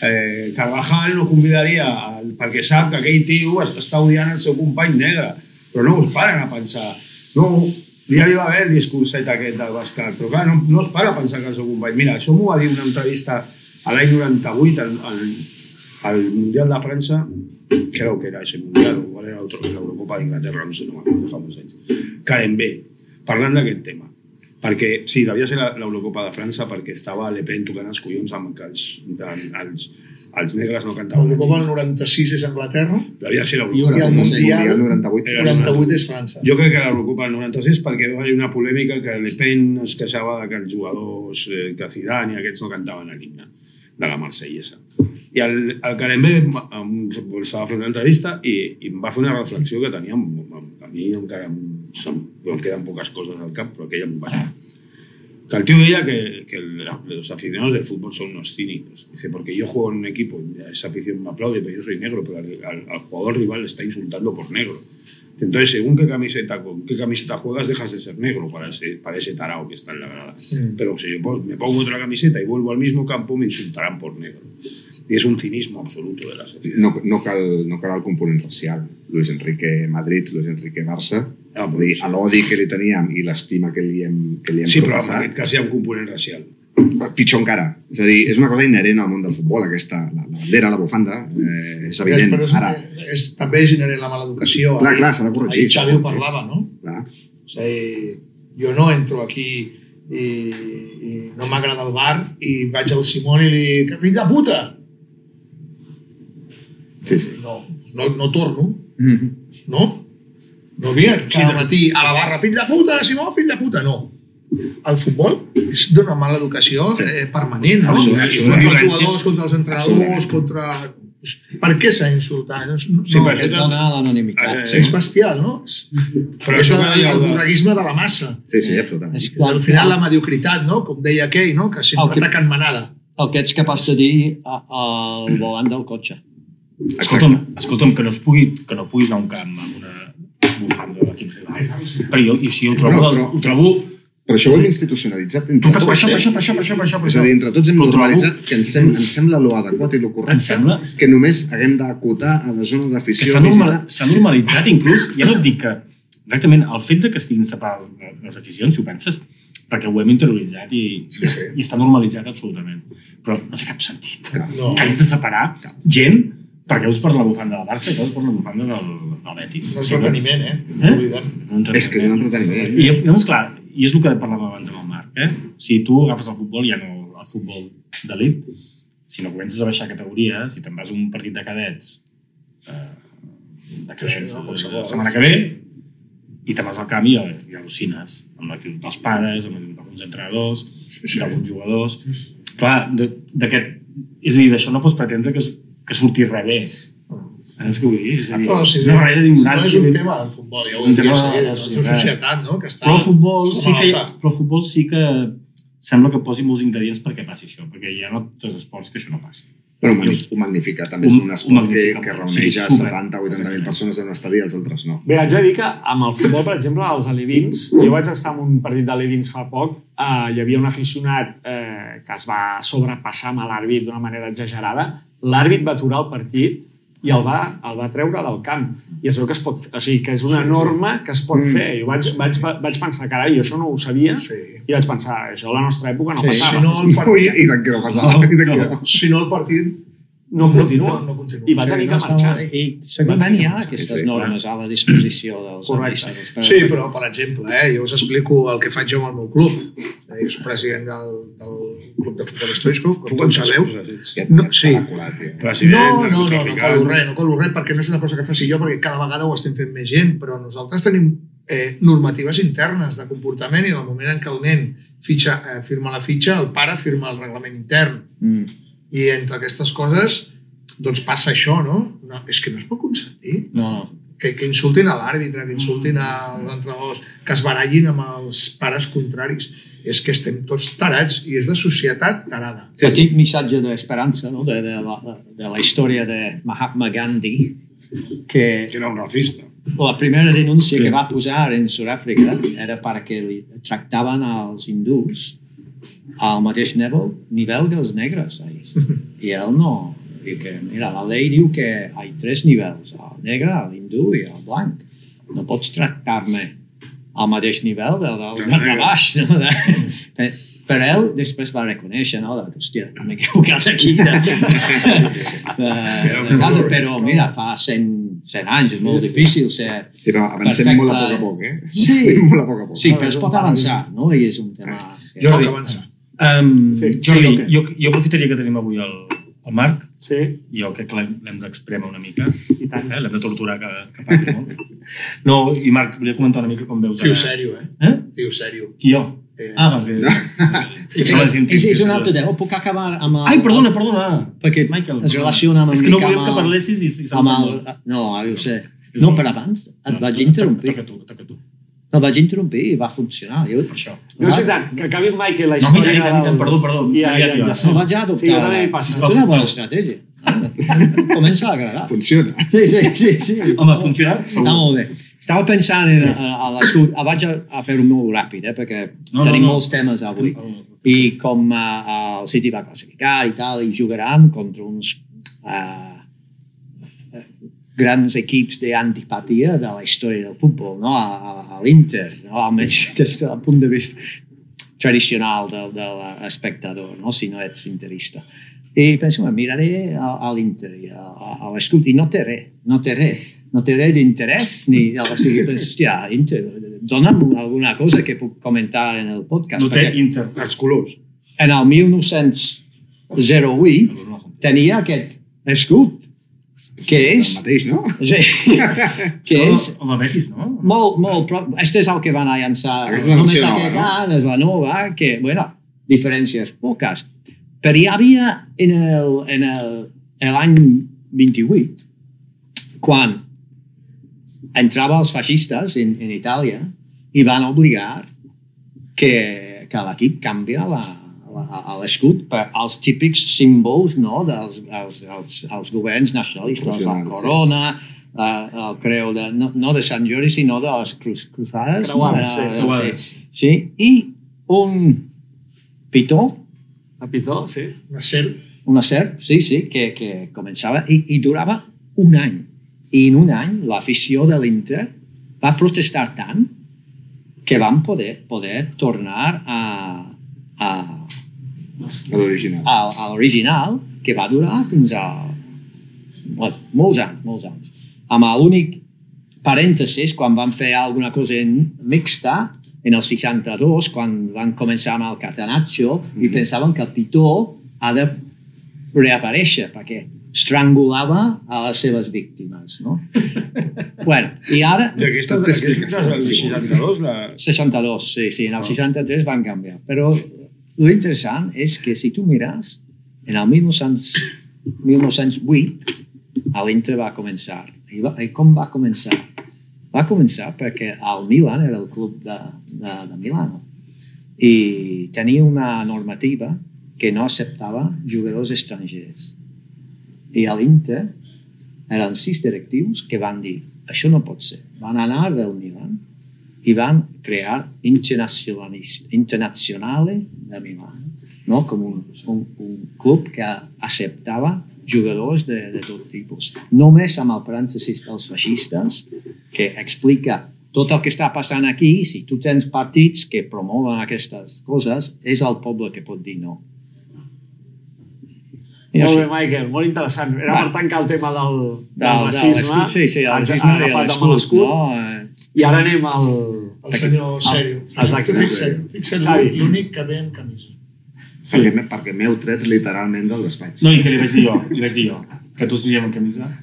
eh, Carvajal no convidaria, el, perquè sap que aquell tio es- està odiant el seu company negre, però no us paren a pensar. No, ja hi va haver el discurset aquest del Bascal, però clar, no, no es para a pensar que el seu company... Mira, això m'ho va dir una entrevista a l'any 98, al, al, al Mundial de França, creo que era ese Mundial, o era l'Eurocopa d'Inglaterra, no sé, no m'acordo, fa molts anys. B, parlant d'aquest tema. Perquè, sí, devia ser l'Eurocopa de França perquè estava Le Pen tocant els collons amb els, els, els negres no cantaven. l'Eurocopa del 96 és Anglaterra, Devia ser I l'Eurocopa. I el Mundial- Mundial 98. Era 48 és França. Jo crec que l'Eurocopa del 96 perquè va haver una polèmica que Le Pen es queixava de que els jugadors, eh, que Zidane i aquests no cantaven a l'himne de la Marsellesa. I el, el Carembé em, estava fent una entrevista i, i em va fer una reflexió que tenia, a mi encara em, em queden poques coses al cap, però aquella em va... Que el tío deia que, que el- los aficionados del fútbol son unos cínicos. Dice, porque yo juego en un equipo, esa afición me aplaude, pero yo soy negro, pero al, al- al jugador rival le está insultando por negro. Entonces, según qué camiseta, con qué camiseta juegas, dejas de ser negro para ese, para ese tarao que está en la grada. Mm. Pero si yo me pongo otra camiseta y vuelvo al mismo campo, me insultarán por negro. Y es un cinismo absoluto de la sociedad. No, no, cal, no cal el component racial. Luis Enrique Madrid, Luis Enrique Barça, Ah, vull dir, sí. l'odi que li teníem i l'estima que li hem, que li hem Sí, però en professat, aquest cas hi ha un component racial. pitjor encara. És a dir, és una cosa inherent al món del futbol, aquesta, la, la bandera, la bufanda, eh, és evident. Però és, Ara, és, també és inherent la mala educació. clar, clar, s'ha de corregir. Ahir Xavi ho parlava, no? Clar. O sigui, jo no entro aquí i, i no m'agrada el bar i vaig al Simón i li dic, que fill de puta! Sí, sí. No, no, no torno, Mm no? No vinc cada matí a la barra, fill de puta, Simó, fill de puta, no. El futbol és d'una mala educació Sí. eh, permanent, no? Absolutament. Contra els jugadors, contra els entrenadors, contra... Per què s'ha insultat? No, no, Sí, Que et dona l'anonimitat. Eh, sí. és bestial, no? És, Però és això el, el de- borreguisme de la massa. Sí, sí, absolutament. És Al quan, final la mediocritat, no? Com deia aquell, no? Que sempre que- ataquen manada. el que ets capaç de dir al volant del cotxe. Escolta'm, escolta'm, que no, es pugui, que no puguis anar a un camp amb una bufanda de l'equip rival. Però jo, i si ho trobo, Però- però- ho trobo... Però això ho hem institucionalitzat Tu, entre per tots. això, per eh? això, per això, per això, per això, per És a dir, entre tots hem normalitzat que ens, sem ens sembla lo adequat i lo correcte que només haguem d'acotar a la zona d'afició s'ha normal, normalitzat inclús, ja no et dic que exactament el fet de que estiguin separades les aficions, si ho penses, perquè ho hem interioritzat i, Sí, sí. i està normalitzat absolutament. Però no té cap sentit. No. Que hagis de separar gent perquè us per la bufanda del Barça i us per la bufanda del, del Betis. No és entreteniment, eh? No ens Eh? oblidem. És que és un entreteniment. I llavors, clar, i és el que parlàvem abans amb el Marc, eh? Si tu agafes el futbol, ja no el futbol d'elit, si no comences a baixar categoria, si te'n vas a un partit de cadets, eh, de cadets Sí, no, la qualsevol. setmana que ve, i te'n vas al camp i, i al·lucines amb l'equip dels pares, amb l'equip d'alguns entrenadors, sí. d'alguns jugadors. Clar, de- d'aquest... És a dir, d'això no pots pretendre que, que surti res bé. Saps què vull dir? És a dir, No, sí, és una barreja no d'ignorància. és un tema del futbol, ja ho És un hem tema dit, de sí, la és una societat. no? Que està Però el futbol sí que, però el futbol sí que sembla que posi molts ingredients perquè passi això, perquè hi ha altres esports que això no passa. Però ho magni- ho magnifica. També és un esport que, que reuneix Sí, a super. 70 o 80.000 persones en un estadi i els altres no. Bé, haig de dir que amb el futbol, per exemple, als alevins, jo vaig estar en un partit d'alevins fa poc, eh, hi havia un aficionat eh, que es va sobrepassar amb l'àrbit d'una manera exagerada, l'àrbit va aturar el partit i el va, el va treure del camp. I es veu que es pot fer, o sigui, que és una norma que es pot Mm. fer. Jo vaig, vaig, vaig pensar, carai, jo això no ho sabia, Sí. i vaig pensar, això a la nostra època no Sí, passava. si no, el partit, i tant que no passava. No, i no. no. si no el partit No continua. No, no continua. I va Sí, tenir no que estava- marxar. I segurament hi ha aquestes sí, normes a la disposició dels Correcte. administradors. Sí, però, per exemple, eh, jo us explico el que faig jo amb el meu club. Eh, Jo soc president del, del club de futbol Stoichkov, com tots sabeu. No, no, sí. No, no, no, no colo res, no colo res, perquè no és una cosa que faci jo, perquè cada vegada ho estem fent més gent, però nosaltres tenim eh, normatives internes de comportament i en el moment en què el nen fitxa, eh, firma la fitxa, el pare firma el reglament intern. Mm. I entre aquestes coses, doncs passa això, no? no és que no es pot consentir No, no. que, que insultin a l'àrbitre, que insultin als entrenadors, que es barallin amb els pares contraris. És que estem tots tarats i és de societat tarada. Petit missatge d'esperança no? de, de, la, de la història de Mahatma Gandhi, que Que era un racista. la primera denúncia Sí. que va posar en Sud-àfrica era perquè li tractaven als hindús al mateix nivell, nivell dels negres. Ahí. I ell no. I que, mira, la llei diu que hi ha tres nivells, el negre, l'hindú i el blanc. No pots tractar-me al mateix nivell del, del, del de baix. No? De, però ell després va reconèixer, no? De, hòstia, m'he equivocat aquí. De, de, de casa, però mira, fa 100, 100 anys, és molt difícil ser... Sí, però avancem Perfecte. molt a poc a poc, eh? Sí. molt a poc a poc. Sí, però es pot avançar, no? I és un tema... que- Jordi. Toca avançar. Um, Sí. Jordi, Sí, ok. jo, jo aprofitaria que tenim avui el, el Marc, Sí, jo crec que l'hem d'expremar una mica, i tant. eh? l'hem de torturar que, que parli molt. No, i Marc, volia comentar una mica com veus Tio sèrio, eh? Eh? Tio sèrio. Qui jo? Eh, Ah, vas bé. És, és, és un altre tema, puc acabar amb el... Ai, perdona, perdona. Perquè Michael, es relaciona amb És que no volíem amb que parlessis i, i amb el... No, ara ho sé. No, per abans et vaig interrompir. Toca tu, toca tu. El vaig interrompir i va funcionar. Jo, Per això. No és veritat, que acabi el Michael la No, i història... tant, i tant, i tant, perdó, perdó. Ja, ja, Ja, el vaig adoptar. Sí, jo també hi passa. És una bona estratègia. Comença a agradar. Funciona. Sí, sí, sí. sí. Home, ha funcionat? Està molt bé. Estava pensant en, a, a l'escut. Ah, Vaig a, a fer-ho molt ràpid, eh, perquè No, no, tenim no. molts temes avui. I com uh, el City va classificar i tal, i jugaran contra uns uh, grans equips d'antipatia de la història del futbol, no? a, a, a l'Inter, no? almenys des del punt de vista tradicional del, de l'espectador, no? si no ets interista. I penso, "Me miraré a, a l'Inter i a, a, l'escut i no té res, no té res, no té res d'interès, ni, o sigui, hòstia, Inter, dona'm alguna cosa que puc comentar en el podcast. No té Inter. Els colors. en el 1908 tenia aquest escut, que és... El mateix, no? Sí, que és El del Betis, no? molt, molt... Pro... Este és el que van a llançar. Aquesta Només versió aquest nova, any és la nova, que, bueno, diferències poques. Però hi havia en el, en el, l'any 28, quan entrava els feixistes en, en Itàlia i van obligar que, que l'equip canvia la, a l'escut per als típics símbols no, dels els, els, els governs nacionalistes, la corona, la, el creu de, no, no de Sant Jordi, sinó de les cruz, cruzades. Creuades, sí, Eh, creuades. sí. I un pitó, A Pitó, sí. Una serp. una serp, sí, sí, que, que començava i, i durava un any. I en un any l'afició de l'Inter va protestar tant que van poder, poder tornar a, a, A l'original. a, a l'original que va durar fins al bueno, molts anys, molts anys. Amb l'únic parèntesis, quan van fer alguna cosa en- mixta, en el 62, quan van començar amb el catenaccio, i pensaven que el pitó ha de reaparèixer, perquè estrangulava a les seves víctimes, no? bueno, i ara... I aquesta, Tot aquesta explica, és el sí. 62, la... 62, sí, sí, en el 63 van canviar. Però lo interessant és que si tu mires, en el 1900, 1908, l'Inter va començar. I, va, I com va començar? Va començar perquè el Milan era el club de, de, de Milano i tenia una normativa que no acceptava jugadors estrangers. I a l'Inter eren sis directius que van dir això no pot ser. Van anar del Milan i van crear Internacionalis- Internazionale de Milano, no? com un, un, un club que acceptava jugadors de, de tipus. Només amb el parèntesis dels feixistes, que explica tot el que està passant aquí, si tu tens partits que promouen aquestes coses, és el poble que pot dir no. I Molt bé, Michael, molt interessant. Era Va. per tancar el tema del, del, Del, racisme. sí, sí, el racisme i l'escut, l'escut. no? I ara anem al... El senyor Sèrio. exacte. Fixa't, l'únic que ve en camisa. Perquè, m'he- perquè m'heu tret literalment del despatx. No, i que li vaig dir jo, li vaig dir jo, que tots anirem en camisa.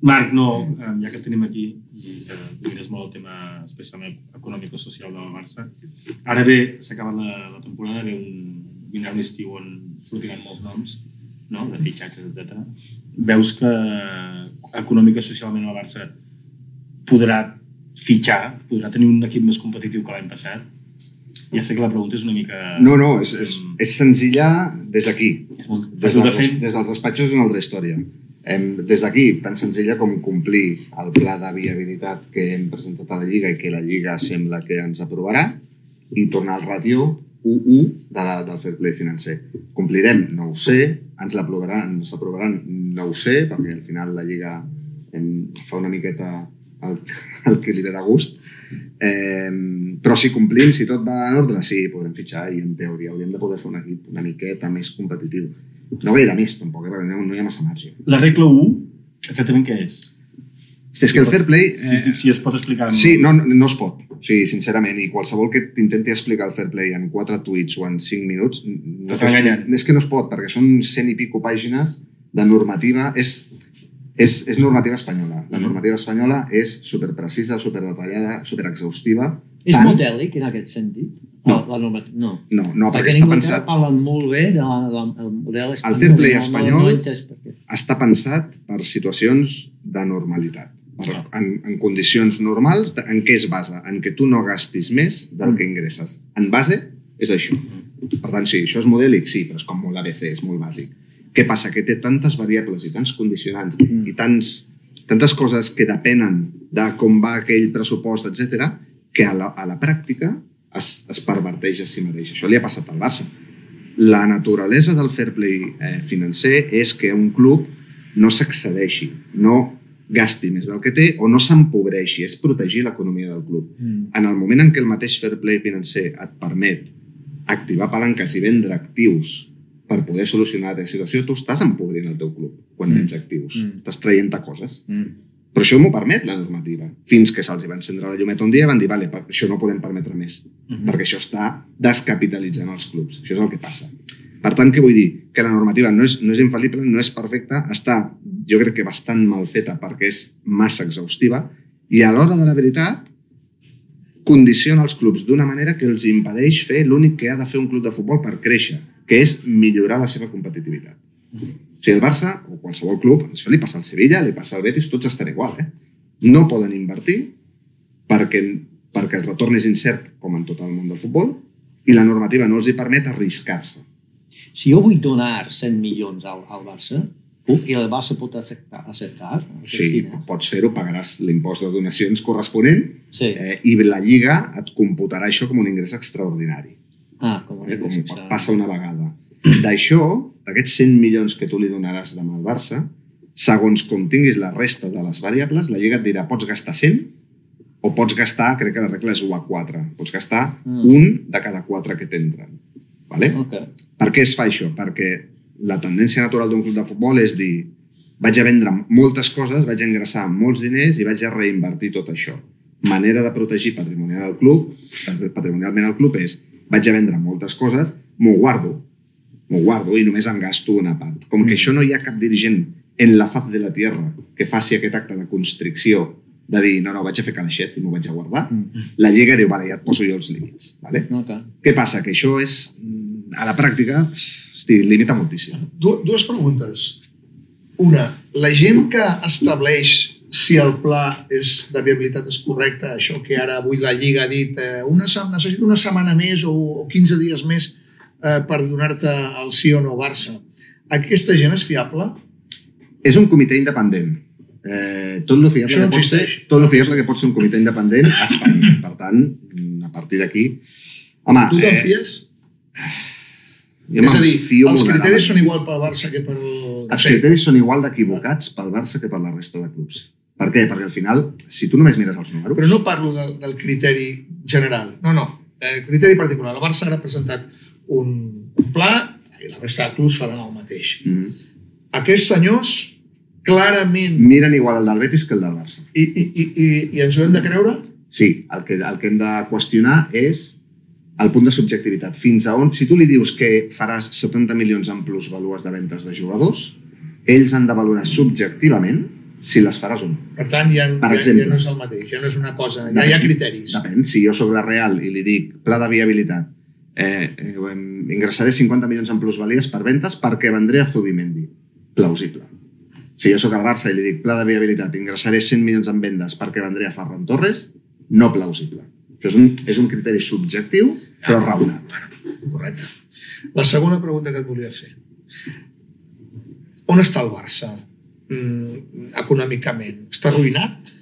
Marc, no, eh, ja que tenim aquí, i que domines molt el tema especialment econòmic-social del Barça, ara bé, s'ha acabat la, la temporada, ve un, vindrà un estiu on sortiran molts noms, no? de fitxatges, etc. Veus que econòmica-socialment el Barça podrà fitxar, podrà tenir un equip més competitiu que l'any passat? Ja sé que la pregunta és una mica... No, no, és, és, és senzilla des d'aquí. Molt Des, de fer. des dels despatxos és una altra història. Hem, des d'aquí, tan senzilla com complir el pla de viabilitat que hem presentat a la Lliga i que la Lliga sembla que ens aprovarà i tornar al ràtio 1-1 de la, del fair play financer. Complirem? No ho sé. Ens l'aprovaran? Ens aprovaran? No ho sé, perquè al final la Lliga em, fa una miqueta el, el que li ve de gust. Eh, però si complim, si tot va en ordre, sí, podrem fitxar i en teoria hauríem de poder fer un equip una miqueta més competitiu. No gaire més, tampoc, eh, perquè no, no hi ha massa marge. La regla 1, exactament què és? És que el fair play... Si, si, si es pot explicar. Sí, no, no es pot. O sigui, sincerament, i qualsevol que t'intenti explicar el fair play en quatre tuits o en cinc minuts... No T'està enganyant. És que no es pot, perquè són cent i pico pàgines de normativa. És, és, és normativa espanyola. La normativa espanyola és superprecisa, superdetallada, superexhaustiva. És tant- modèlic en aquest sentit? No. La, la normativa, no. No, no, perquè perquè està pensat, parlen molt bé del de, de, model espanyol. fair play espanyol- No, no està pensat per situacions de normalitat. Per, en, en condicions normals, en què es basa? En què tu no gastis més del que ingresses. En base, és això. Per tant, sí, això és modèlic, sí, però és com molt ABC, és molt bàsic. Què passa? Que té tantes variables i tants condicionants Mm. i tants, tantes coses que depenen de com va aquell pressupost, etc que a la, a la pràctica es, es perverteix a si mateix. Això li ha passat al Barça. La naturalesa del fair play eh, financer és que un club no s'excedeixi, no gasti més del que té o no s'empobreixi, és protegir l'economia del club. Mm. En el moment en què el mateix fair play financer et permet activar palanques i vendre actius per poder solucionar aquesta situació, tu estàs empobrint el teu club quan Mm. vens actius. Mm. Estàs traient coses. Mm. Però això m'ho permet la normativa. Fins que se'ls va encendre la llumeta un dia i van dir, vale, per- això no podem permetre més, Mhm. perquè això està descapitalitzant els clubs. Això és el que passa. Per tant, què vull dir? Que la normativa no és, no és infal·lible, no és perfecta, està, jo crec que bastant mal feta perquè és massa exhaustiva i a l'hora de la veritat condiciona els clubs d'una manera que els impedeix fer l'únic que ha de fer un club de futbol per créixer, que és millorar la seva competitivitat. O sigui, el Barça, o qualsevol club, això li passa al Sevilla, li passa al Betis, tots estan igual, eh? No poden invertir perquè, perquè el retorn és incert, com en tot el món del futbol, i la normativa no els hi permet arriscar-se. Si jo vull donar 100 milions al, al Barça, puc, i el Barça pot acceptar? acceptar Sí, pots fer-ho, pagaràs l'impost de donacions corresponent sí. eh, i la Lliga et computarà això com un ingrés extraordinari. Ah, com eh, com a passa una vegada. D'això, d'aquests 100 milions que tu li donaràs demà al Barça, segons com tinguis la resta de les variables, la Lliga et dirà pots gastar 100 o pots gastar, crec que la regla és 1 a 4, pots gastar Mm. un de cada 4 que t'entren. Vale? Ok. Per què es fa això? Perquè la tendència natural d'un club de futbol és dir vaig a vendre moltes coses, vaig a ingressar molts diners i vaig a reinvertir tot això. Manera de protegir patrimonial el club, patrimonialment el club és vaig a vendre moltes coses, m'ho guardo, m'ho guardo i només en gasto una part. Com que això no hi ha cap dirigent en la faz de la tierra que faci aquest acte de constricció de dir, no, no, vaig a fer calaixet i m'ho vaig a guardar, la Lliga diu, vale, ja et poso jo els límits. Vale? No, clar. Què passa? Que això és, mm, a la pràctica, hosti, limita moltíssim. Du dues preguntes. Una, la gent que estableix si el pla és, de viabilitat és correcte, això que ara avui la Lliga ha dit, eh, una, necessito una setmana més o, o 15 dies més eh, per donar-te el sí o no Barça. Aquesta gent és fiable? És un comitè independent. Eh, tot lo fiable, que pot ser, tot lo fiable que pot ser un comitè independent a Espanya. Per tant, a partir d'aquí... Home, Tu te'n eh, fies? jo és a dir, els criteris són igual pel Barça que pel... Els criteris són igual d'equivocats pel Barça que per la resta de clubs. Per què? Perquè al final, si tu només mires els números... Però no parlo del, del criteri general. No, no. Eh, criteri particular. El Barça ara ha presentat un, un pla i la resta de clubs faran el mateix. Mm. Aquests senyors clarament Miren igual el del Betis que el del Barça. i, i, i, i, i ens ho hem de creure Sí, el que, el que hem de qüestionar és el punt de subjectivitat. Fins a on, si tu li dius que faràs 70 milions en plusvalues de ventes de jugadors, ells han de valorar subjectivament si les faràs o no. per tant ja, Per ja, exemple. ja no és el mateix ja no és una cosa, ja hi ha criteris Depèn. Si jo sóc la Real i li dic pla de viabilitat, eh, eh, ingressaré 50 milions en plusvalies per ventes perquè vendré a Zubimendi. Plausible. Si jo sóc el Barça i li dic pla de viabilitat, ingressaré 100 milions en vendes perquè vendré a Ferran Torres, no plausible. Això és un, és un criteri subjectiu, però raonat. correcte la segona pregunta que et volia fer on està el Barça mm, econòmicament està arruïnat?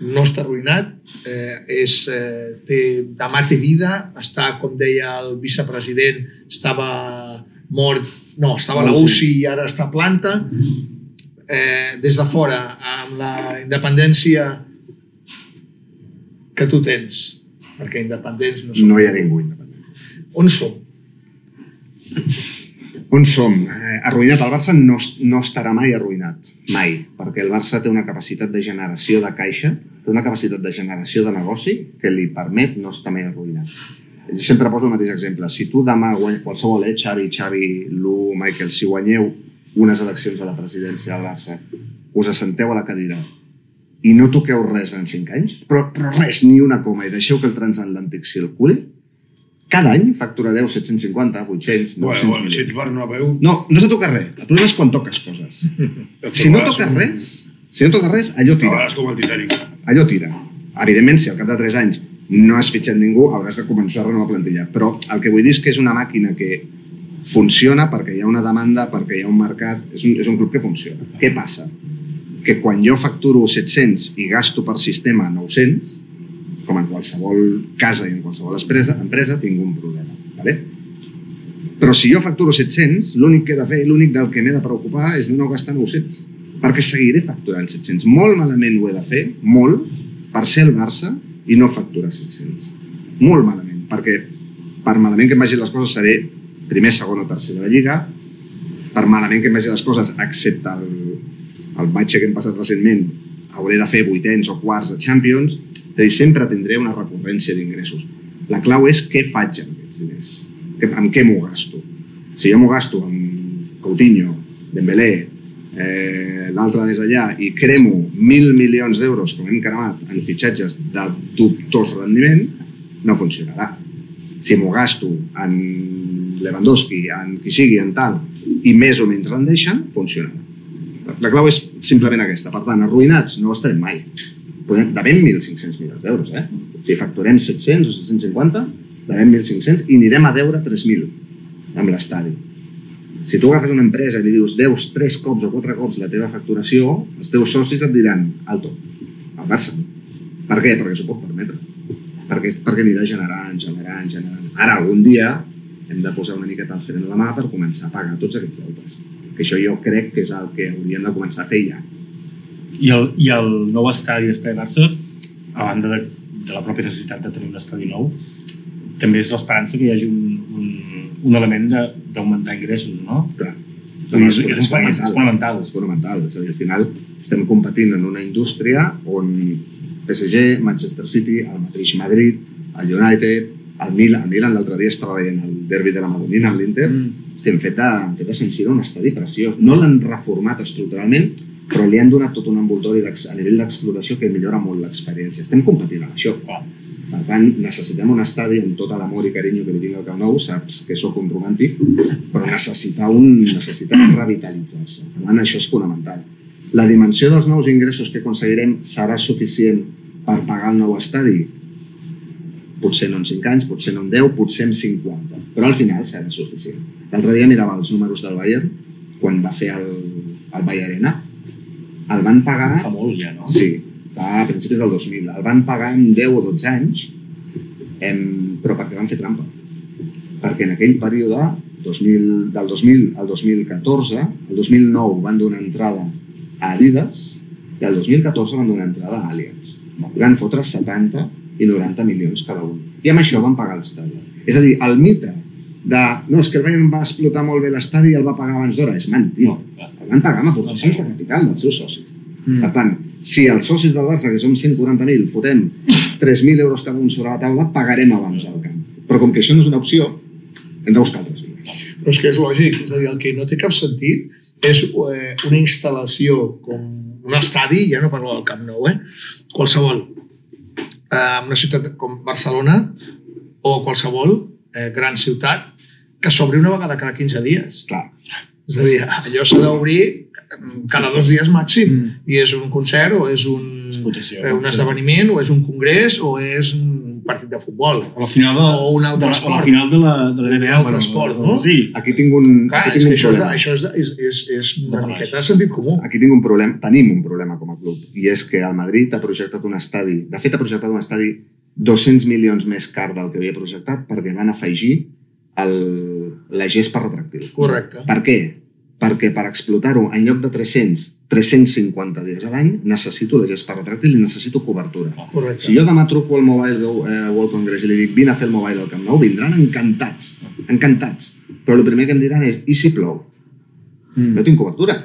No està arruïnat? Eh, és, eh, té, demà té vida està, com deia el vicepresident estava mort no, estava a la UCI i ara està a planta eh, des de fora amb la independència que tu tens perquè independents no som No hi ha ningú independent. on som? On som? Eh, arruïnat. El Barça no, no estarà mai arruïnat. Mai. Perquè el Barça té una capacitat de generació de caixa, té una capacitat de generació de negoci que li permet no estar mai arruïnat. Jo sempre poso el mateix exemple. Si tu demà qualsevol, eh, Xavi, Xavi, Lu, Michael, si guanyeu unes eleccions a la presidència del Barça, us assenteu a la cadira i no toqueu res en 5 anys, però, però res, ni una coma, i deixeu que el transatlàntic circuli, cada any facturareu 750, 800, 900 Bueno, bueno, si milions. ets Bernabéu... No, no se toca res. El problema és quan toques coses. Si no toques res, si no toques res, allò tira. com el Titanic. Allò tira. Evidentment, si al cap de 3 anys no has fitxat ningú, hauràs de començar a renovar plantilla. Però el que vull dir és que és una màquina que funciona perquè hi ha una demanda, perquè hi ha un mercat, és un, és un club que funciona. Què passa? Que quan jo facturo 700 i gasto per sistema 900, com en qualsevol casa i en qualsevol empresa, empresa tinc un problema. Vale? Però si jo facturo 700, l'únic que he de fer, l'únic del que m'he de preocupar és de no gastar 900. Perquè seguiré facturant 700. Molt malament ho he de fer, molt, per ser el Barça i no facturar 700. Molt malament, perquè per malament que em vagin les coses seré primer, segon o tercer de la Lliga, per malament que em vagin les coses, excepte el, el batxe que hem passat recentment, hauré de fer vuitens o quarts de Champions, és a dir, sempre tindré una recurrència d'ingressos. La clau és què faig amb aquests diners, amb què m'ho gasto. Si jo m'ho gasto amb Coutinho, Dembélé, eh, l'altre més allà, i cremo mil milions d'euros, com hem cremat, en fitxatges de dubtós rendiment, no funcionarà. Si m'ho gasto en Lewandowski, en qui sigui, en tal, i més o menys rendeixen, funcionarà. La clau és simplement aquesta. Per tant, arruïnats no estarem mai. Podem, devem 1.500 milions d'euros, eh? Si facturem 700 o 750, devem 1.500 i anirem a deure 3.000 amb l'estadi. Si tu agafes una empresa i li dius deus 3 cops o 4 cops la teva facturació, els teus socis et diran alto, al Barça. Per què? Perquè s'ho pot permetre. Perquè, perquè anirà generant, generant, generant. Ara, algun dia, hem de posar una miqueta el fren a la mà per començar a pagar tots aquests deutes. Que això jo crec que és el que hauríem de començar a fer ja. I el, i el nou estadi Espai Barça, a banda de, de la pròpia necessitat de tenir un estadi nou, també és l'esperança que hi hagi un, un, un element de- d'augmentar ingressos, no? Clar. És, és, és, és, és fonamental. És fonamental. És a dir, al final estem competint en una indústria on PSG, Manchester City, el mateix Madrid, el United, el Milan, el Milan l'altre dia estava veient el derbi de la Madonina amb l'Inter, mm. hem fet de, hem fet de Sant Siro un estadi preciós. No l'han reformat estructuralment, però li han donat tot un envoltori a nivell d'explotació que millora molt l'experiència. Estem competint en això. Per tant, necessitem un estadi amb tot l'amor i carinyo que li tinc al Camp Nou, saps que sóc un romàntic, però necessita, un, necessita revitalitzar-se. Per tant, això és fonamental. La dimensió dels nous ingressos que aconseguirem serà suficient per pagar el nou estadi? Potser no en 5 anys, potser no en 10, potser en 50, però al final serà suficient. L'altre dia mirava els números del Bayern, quan va fer el, el Bayern Arena, el van pagar... Fa molt ja, no? Sí, fa a principis del 2000. El van pagar en 10 o 12 anys, em, però perquè van fer trampa. Perquè en aquell període, 2000, del 2000 al 2014, el 2009 van donar entrada a Adidas i el 2014 van donar entrada a Allianz. Van fotre 70 i 90 milions cada un. I amb això van pagar l'estadi. És a dir, el mite de no, és que el Bayern va explotar molt bé l'estadi i el va pagar abans d'hora, és mentida. No, el van pagar amb aportacions de capital dels seus socis. Mm. Per tant, si els socis del Barça, que som 140.000, fotem 3.000 euros cada un sobre la taula, pagarem abans al camp. Però com que això no és una opció, hem de buscar altres vies. Però és que és lògic, és a dir, el que no té cap sentit és eh, una instal·lació com un estadi, ja no parlo del Camp Nou, eh? qualsevol, eh, una ciutat com Barcelona o qualsevol eh, gran ciutat que s'obri una vegada cada 15 dies. Clar. És a dir, allò s'ha d'obrir cada dos dies màxim. Mm. I és un concert o és un, eh, un esdeveniment o és un congrés o és un partit de futbol. O la final de, o un altre de, esport. O la final de la, de la NBA. Un altre esport, no? Sí. Aquí tinc un, Clar, aquí és tinc un això, és, problema. això és, és, és, és una miqueta de sentit comú. Aquí tinc un problema, tenim un problema com a club, i és que el Madrid ha projectat un estadi, de fet ha projectat un estadi 200 milions més car del que havia projectat perquè van afegir el, la gespa retractil. Correcte. Per què? Perquè per explotar-ho, en lloc de 300, 350 dies a l'any, necessito la gespa retràctil i necessito cobertura. Correcte. Si jo demà truco al Mobile eh, World Congress i li dic vine a fer el Mobile al Camp Nou, vindran encantats, encantats. Però el primer que em diran és, i si plou? Mm. No tinc cobertura.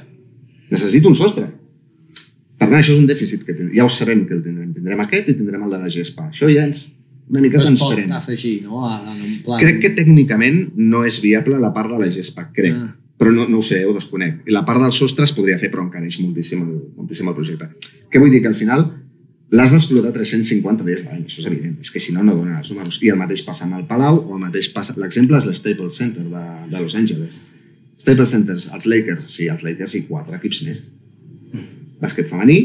Necessito un sostre. Per tant, això és un dèficit que tindrem. Ja ho sabem que el tindrem. Tindrem aquest i tindrem el de la gespa. Això ja ens una mica es pot transparent. afegir, no? En un plan... Crec que tècnicament no és viable la part de la gespa, crec. Ah. Però no, no ho sé, ho desconec. I la part del sostre es podria fer, però encareix moltíssim el, moltíssim el projecte. Què vull dir? Que al final l'has d'explotar 350 dies l'any, això és evident. És que si no, no donen els números. I el mateix passa amb el Palau, o el mateix passa... L'exemple és l'Staples Center de, de Los Angeles. Staples Centers, els Lakers, sí, els Lakers i quatre equips més. Bàsquet femení,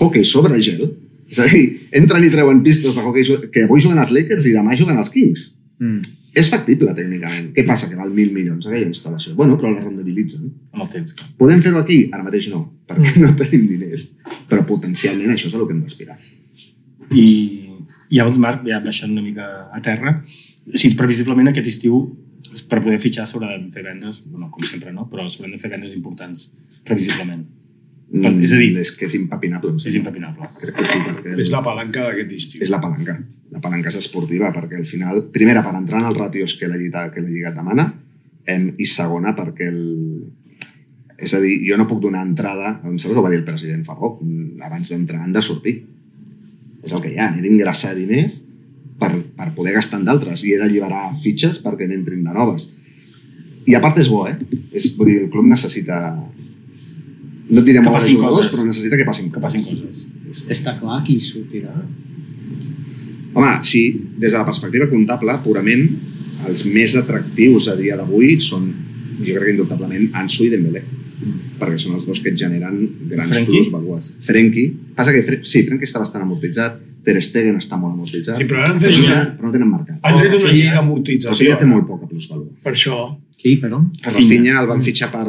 hockey sobre gel, és a dir, entren i treuen pistes de hockey que avui juguen els Lakers i demà juguen els Kings. Mm. És factible, tècnicament. Què passa? Que val mil milions aquella instal·lació. Bueno, però la rendibilitzen. Amb el temps. Podem fer-ho aquí? Ara mateix no, perquè no tenim diners. Però potencialment això és el que hem d'aspirar. I, I llavors, Marc, ja baixant una mica a terra, o sigui, previsiblement aquest estiu, per poder fitxar s'hauran de fer vendes, bueno, com sempre, no? però s'hauran de fer vendes importants, previsiblement. Per- és a dir- Mm, és que és impepinable. em És sembla. impepinable. Crec que sí, perquè És la palanca d'aquest estiu. és la palanca. La palanca és esportiva, perquè al final, primera, per entrar en els ràtios que la Lliga, que la Lliga et demana, em, i segona, perquè el... És a dir, jo no puc donar entrada, em sembla que ho va dir el president fa poc, mm, abans d'entrar han de sortir. És el que hi ha, he d'ingressar diners per, per poder gastar en d'altres i he d'alliberar fitxes perquè n'entrin de noves. I a part és bo, eh? És, vull dir, el club necessita... No et diré Que molt passin jugadors, coses. però necessita que passin Que passin coses. Està clar qui sortirà. Home, sí, des de la perspectiva comptable, purament, els més atractius a dia d'avui són, jo crec que indubtablement, Ansu i Dembélé perquè són els dos que et generen grans Frenkie? plus values. Frenkie, passa que Fre sí, Frenkie està bastant amortitzat, Ter Stegen està molt amortitzat, Sí, però ara però, tenen, però no tenen mercat. han fet una Rafinha- llei Rafinha d'amortització. té molt poca plusvalua. Per això, Qui, perdó? Rafinha el van fitxar per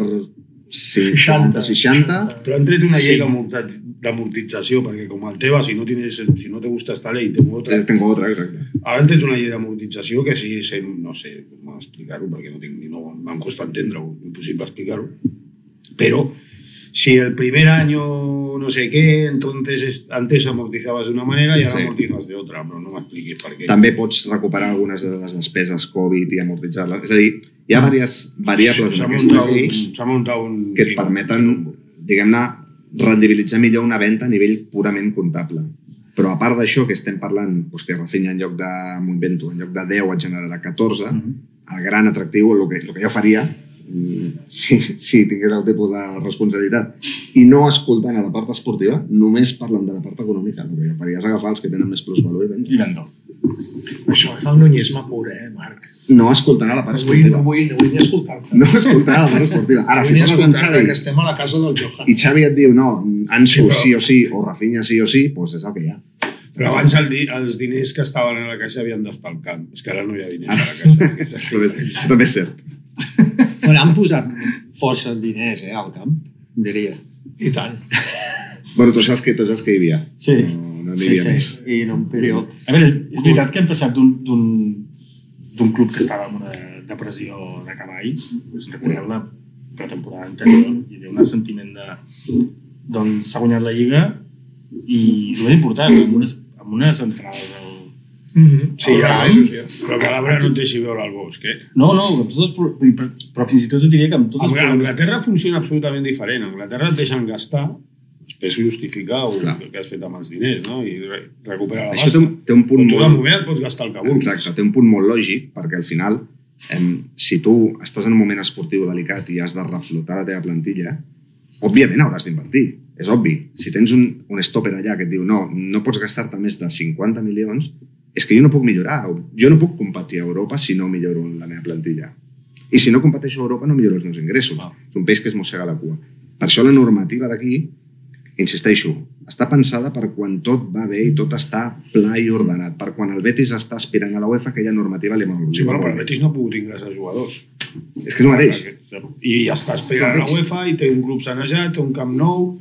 50, 60, Però han tret una llei Sí. d'amortització, perquè com el Teba, si no, tienes, si no te gusta esta ley, tengo otra. Tengo otra, exacte. Ara han tret una llei d'amortització que sí, sí, no sé com explicar-ho, perquè no tinc no, m'han costat entendre-ho, impossible explicar-ho. Però si el primer año no sé qué, entonces es- antes amortizabas de una manera y ahora Sí. amortizas de otra, però no m'expliquis per què. També pots recuperar algunes de les despeses Covid i amortitzar-les. És a dir, hi ha diverses variables en aquesta llei un, que et permeten, diguem-ne, rendibilitzar millor una venda a nivell purament comptable. Però a part d'això, que estem parlant doncs, que Rafinha en lloc de, m'ho invento, en lloc de 10 et generarà 14, el gran atractiu, el que, el que jo faria, si, si tingués el tipus de responsabilitat, i no escoltant a la part esportiva, només parlant de la part econòmica. El que faria és agafar els que tenen més plusvalor i I vendre. Això és el nunyisme pur, eh, Marc? No escoltant a la part No vull, esportiva. no vull, no vull ni escoltar-te. No escoltant a la part esportiva. Ara, no si vull ni parles amb Xavi que estem a la casa del Johan. i Xavi et diu no, Ansu Sí, però- sí o sí, o Rafinha sí o sí, doncs és el que hi ha. Però abans el, di- els diners que estaven a la caixa havien d'estar al camp. És que ara no hi ha diners a la caixa. També, és- això també és cert. Bueno, han posat forces diners eh, al camp, diria. I tant. Bueno, tots els que, tots els que hi havia. Sí. No, no n'hi sí, havia sí. més. I en un període... A veure, és veritat que hem passat d'un d'un- d'un club que estava en una depressió de cavall, us recordeu la pretemporada anterior, hi havia un sentiment de... Doncs s'ha guanyat la Lliga i el més important, amb unes, amb unes entrades al... Mm -hmm. Sí, la il·lusió. Però que l'arbre no et deixi veure el bosc, eh? No, no, amb tots els, però, però fins i tot et diria que amb tots els A problemes... Anglaterra funciona absolutament diferent. A Anglaterra et deixen gastar, després ho justificar Clar. el que has fet amb els diners, no? I re recuperar la Això basta. té un, té un punt Però tu de molt... moment et pots gastar el que vulguis. Exacte, té un punt molt lògic, perquè al final, em, si tu estàs en un moment esportiu delicat i has de reflotar la teva plantilla, òbviament hauràs d'invertir. És obvi. Si tens un, un stopper allà que et diu no, no pots gastar-te més de 50 milions, és que jo no puc millorar. Jo no puc competir a Europa si no milloro la meva plantilla. I si no competeixo a Europa no milloro els meus ingressos. Ah. És un peix que es mossega la cua. Per això la normativa d'aquí, insisteixo, està pensada per quan tot va bé i tot està pla i ordenat, per quan el Betis està aspirant a la UEFA, aquella normativa li va Sí, però per Betis no ha pogut ingressar jugadors. És que és el mateix. I ja està esperant a la UEFA i té un club sanejat, té un camp nou,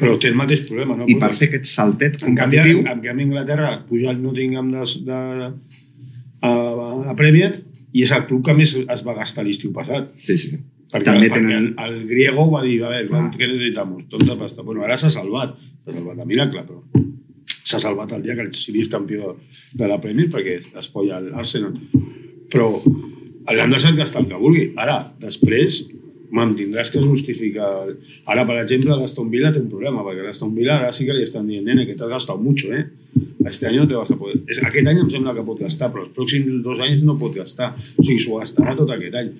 però té el mateix problema. No? I per fer aquest saltet En canvi, competitiu, en canvi, a Anglaterra puja el Nottingham de, de, a, a la Premier i és el club que més es va gastar l'estiu passat. sí, sí. Perquè, També perquè tenen- el, el griego va dir, a veure, Clar. què necessitamos? Tonta pasta. Bueno, ara s'ha salvat, s'ha salvat de miracle, però s'ha salvat el dia que el City és campió de la Premier perquè es folla l'Arsenal. Però l'han deixat gastar el que vulgui. Ara, després, me'n tindràs que justificar... Ara, per exemple, l'Aston Villa té un problema, perquè l'Aston Villa ara sí que li estan dient, nene, que t'has gastat mucho, eh? Este any no te vas a poder... És, aquest any em sembla que pot gastar, però els pròxims dos anys no pot gastar. O sigui, s'ho gastarà tot aquest any.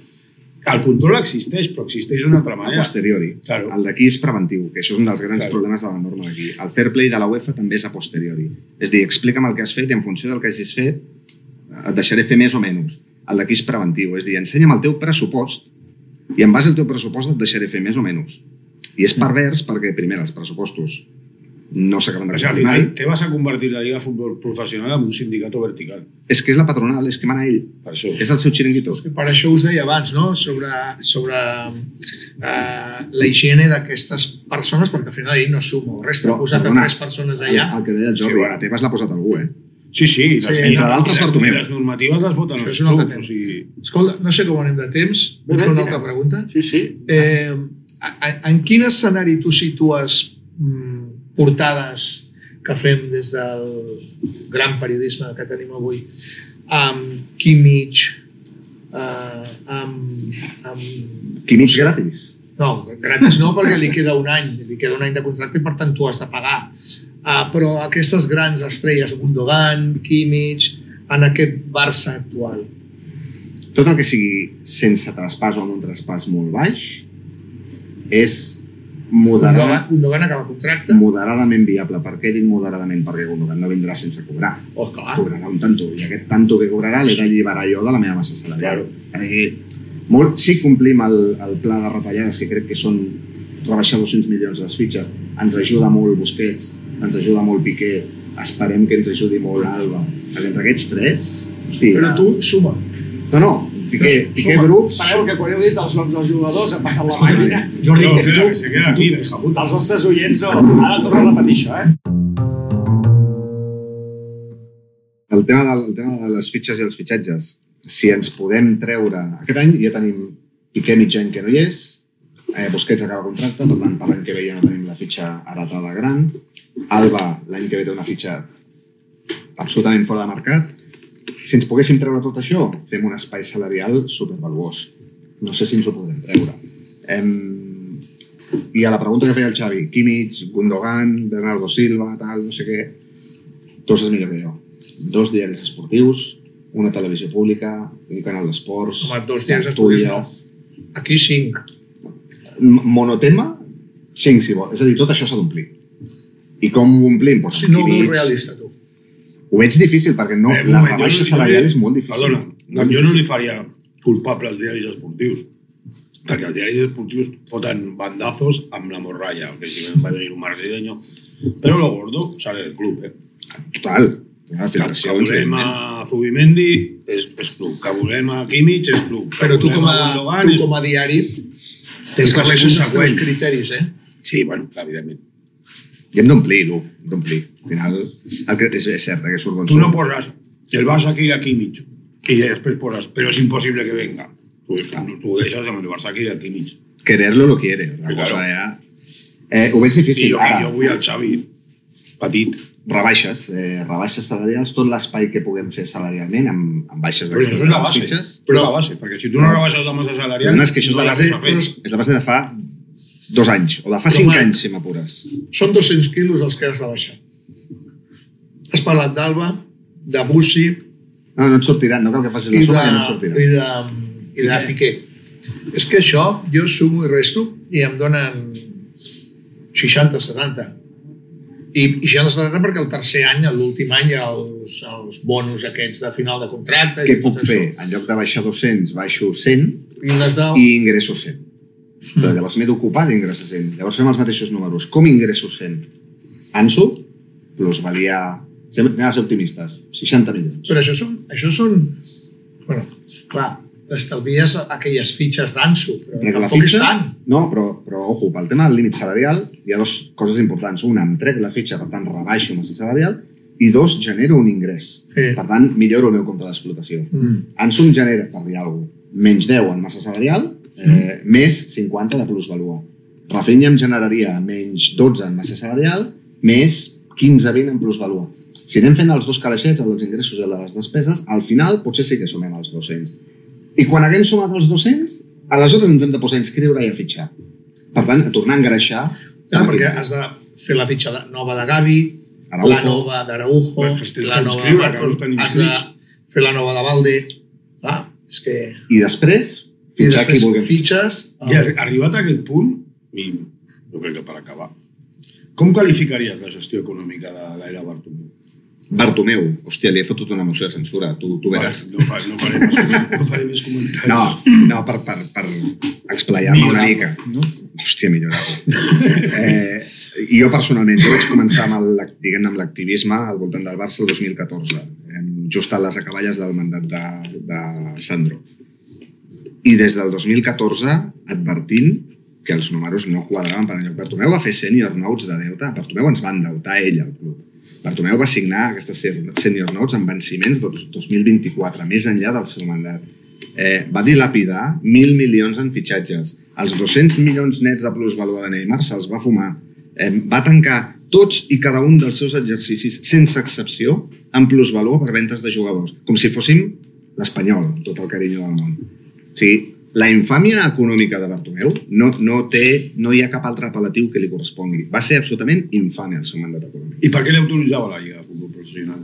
El control existeix, però existeix d'una altra a manera. posteriori. Claro. El d'aquí és preventiu, que això és un dels grans Claro. problemes de la norma d'aquí. El fair play de la UEFA també és a posteriori. És a dir, explica'm el que has fet i en funció del que hagis fet et deixaré fer més o menys. El d'aquí és preventiu, és a dir, ensenya'm el teu pressupost i en base al teu pressupost et deixaré fer més o menys. I és pervers perquè, primer, els pressupostos no s'acaben de al complir mai. te vas a convertir la Liga de Futbol Professional en un sindicato vertical. És que és la patronal, és que mana ell. Per això. És el seu xiringuito. Per això us deia abans, no?, sobre, sobre eh, la higiene d'aquestes persones, perquè al final ell no suma, el resta ha posat a perdona, tres persones El, allà. el que deia el Jordi, Sí, bueno. la teva l'ha posat algú, eh? Sí, sí. Les, Sí, entre d'altres les- Bartomeu. Les normatives les voten els clubs. O sigui, Escolta, no sé com anem de temps, vull fer una altra pregunta. Sí, sí. Eh, en quin escenari tu situes mm, portades que fem des del gran periodisme que tenim avui amb Kimmich, eh, amb, amb... Químics gratis. No, gratis no, perquè li queda un any, li queda un any de contracte i per tant tu has de pagar. Uh, però aquestes grans estrelles, Gundogan, Kimmich, en aquest Barça actual, tot el que sigui sense traspàs o amb un traspàs molt baix és Gundogan, moderada, Gundogan acaba contracte, moderadament viable. Per què dic moderadament? Perquè Gundogan no vindrà sense cobrar. oh, clar, Cobrarà un tanto. I aquest tanto que cobrarà l'he d'alliberar jo de la meva massa salarial. Claro. Dir, molt, sí que complim el, el pla de retallades, que crec que són rebaixar 200 milions les fitxes. Ens ajuda molt Busquets, ens ajuda molt Piqué, esperem que ens ajudi molt Alba. Perquè entre aquests tres, hosti, però tu suma. No, no, Piqué, Piqué suma. Brooks... Espereu que quan heu dit els noms dels jugadors ha passat la Escolta, màquina. Jordi, no, espera, tu? que se queda aquí, puta. Els nostres oients no. Ara torno a repetir això, eh? El tema, del, el tema de les fitxes i els fitxatges, si ens podem treure... Aquest any ja tenim Piqué mig any que no hi és, eh, Busquets acaba contracte, per tant, per l'any que ve ja no tenim la fitxa heretada gran. Alba, l'any que ve té una fitxa absolutament fora de mercat. Si ens poguéssim treure tot això, fem un espai salarial supervaluós. No sé si ens ho podrem treure. Em... I a la pregunta que feia el Xavi, Kimmich, Gundogan, Bernardo Silva, tal, no sé què, tots és millor que jo. Dos diaris esportius, una televisió pública, un canal d'esports, Home, dos dies tertúlies, Aquí cinc. Monotema, cinc si vol. És a dir, tot això s'ha d'omplir. I com ho omplim? Pues, Si no ho veus realista, tu. Ho veig difícil perquè no, Eh, la moment, rebaixa no- salarial és molt difícil. Perdona, no, Molt jo no li faria culpable als diaris esportius. Perquè els diaris esportius foten bandazos amb la morralla, que si va venir un brasileño. Però lo gordo sale del club, eh? Total. Que, que volem a Zubimendi és, és club, que volem a Kimmich és club. que Però tu com a, Gundogan tu és- com a diari Tens que ser estableixes els teus conseqüent. criteris, eh? Sí, bueno, clar, evidentment. I hem d'omplir-ho, hem d'omplir. Al final, el que és, és cert, que surt Tu no poses el Barça quiere a Kimmich y después poses, pero es imposible que venga. Tú, tú deixes amb el Barça quiere a Kimmich. Quererlo lo quiere. La Sí, cosa claro. ja... Eh, ho veig I difícil. jo, Ara, jo vull el Xavi petit. rebaixes, eh, rebaixes salarials, tot l'espai que puguem fer salarialment amb, amb baixes Però això d'aquestes és la grans base. fitxes. Però, és la base, perquè si tu no rebaixes la massa salarial... Perdona, és que això és no la hi ha base, és la base de fa dos anys, o de fa Però, cinc Marc, anys, si m'apures. Són 200 quilos els que has de baixar. Has parlat d'Alba, de Bussi No, no et sortiran, no cal que facis la de, suma que no et sortiran. i de, i de Piqué. És que això, jo sumo i resto i em donen 60, 70. I, i 60, 70 perquè el tercer any, l'últim any, hi ha els, els bonus aquests de final de contracte. Què puc fer? això. En lloc de baixar 200, baixo 100 I de... i ingresso 100. Però llavors m'he d'ocupar d'ingressar 100. Llavors fem els mateixos números. Com ingresso 100? Anso, plus valia... Anem a ser optimistes. 60 milions. Però això són... Això són bueno, clar, t'estalvies aquelles fitxes d'Anso, però Trec la tampoc és fitxa, tant. no, però, però ojo, pel tema del límit salarial hi ha dues coses importants. Una, em trec la fitxa, per tant, rebaixo massa salarial, i dos, genero un ingrés. Sí. Per tant, milloro el meu compte d'explotació. Mm. Anso em genera, per dir alguna cosa, menys 10 en massa salarial, eh, més 50 de plusvalua. Rafinha em generaria menys 12 en massa salarial, més 15-20 en plusvalua. Si anem fent els dos calaixets, el dels ingressos i el de les despeses, al final potser sí que sumem els 200. I quan haguem sumat els 200, aleshores ens hem de posar a inscriure i a fitxar. Per tant, a tornar a engreixar... Clar, amb perquè has de fer la fitxa nova de Gavi, Araujo. la nova d'Araujo, la nova de Marcos, has de fer la nova de Valde. Clar, és que... I després, I qui després vulguem fitxes... I arri- arribat a aquest punt, i jo crec que per acabar, com qualificaries la gestió econòmica de l'era Bartomeu? Bartomeu, hòstia, li he fotut una moció de censura, tu, tu veràs. Vale, no, fa, no, faré més, no faré més comentaris. No, no, per, per, per explayar-me una mica. No? Hòstia, millorable. Eh, jo personalment, jo vaig començar amb el, diguem amb l'activisme al voltant del Barça el 2014, eh, just a les acaballes del mandat de, de Sandro. I des del 2014 advertint que els números no quadraven per enlloc. Bartomeu va fer senior notes de deute, Bartomeu ens va endeutar ell al club. Bartomeu va signar aquestes senior notes amb venciments del 2024, més enllà del seu mandat. Eh, va dilapidar mil milions en fitxatges. Els 200 milions nets de plusvalua de Neymar se'ls va fumar. Eh, va tancar tots i cada un dels seus exercicis, sense excepció, amb plusvalua per ventes de jugadors, com si fóssim l'Espanyol, tot el carinyo del món. O sigui, la infàmia econòmica de Bartomeu no, no, té, no hi ha cap altre apel·latiu que li correspongui. Va ser absolutament infame el seu mandat econòmic. I per què li autoritzava la Lliga de Futbol Professional?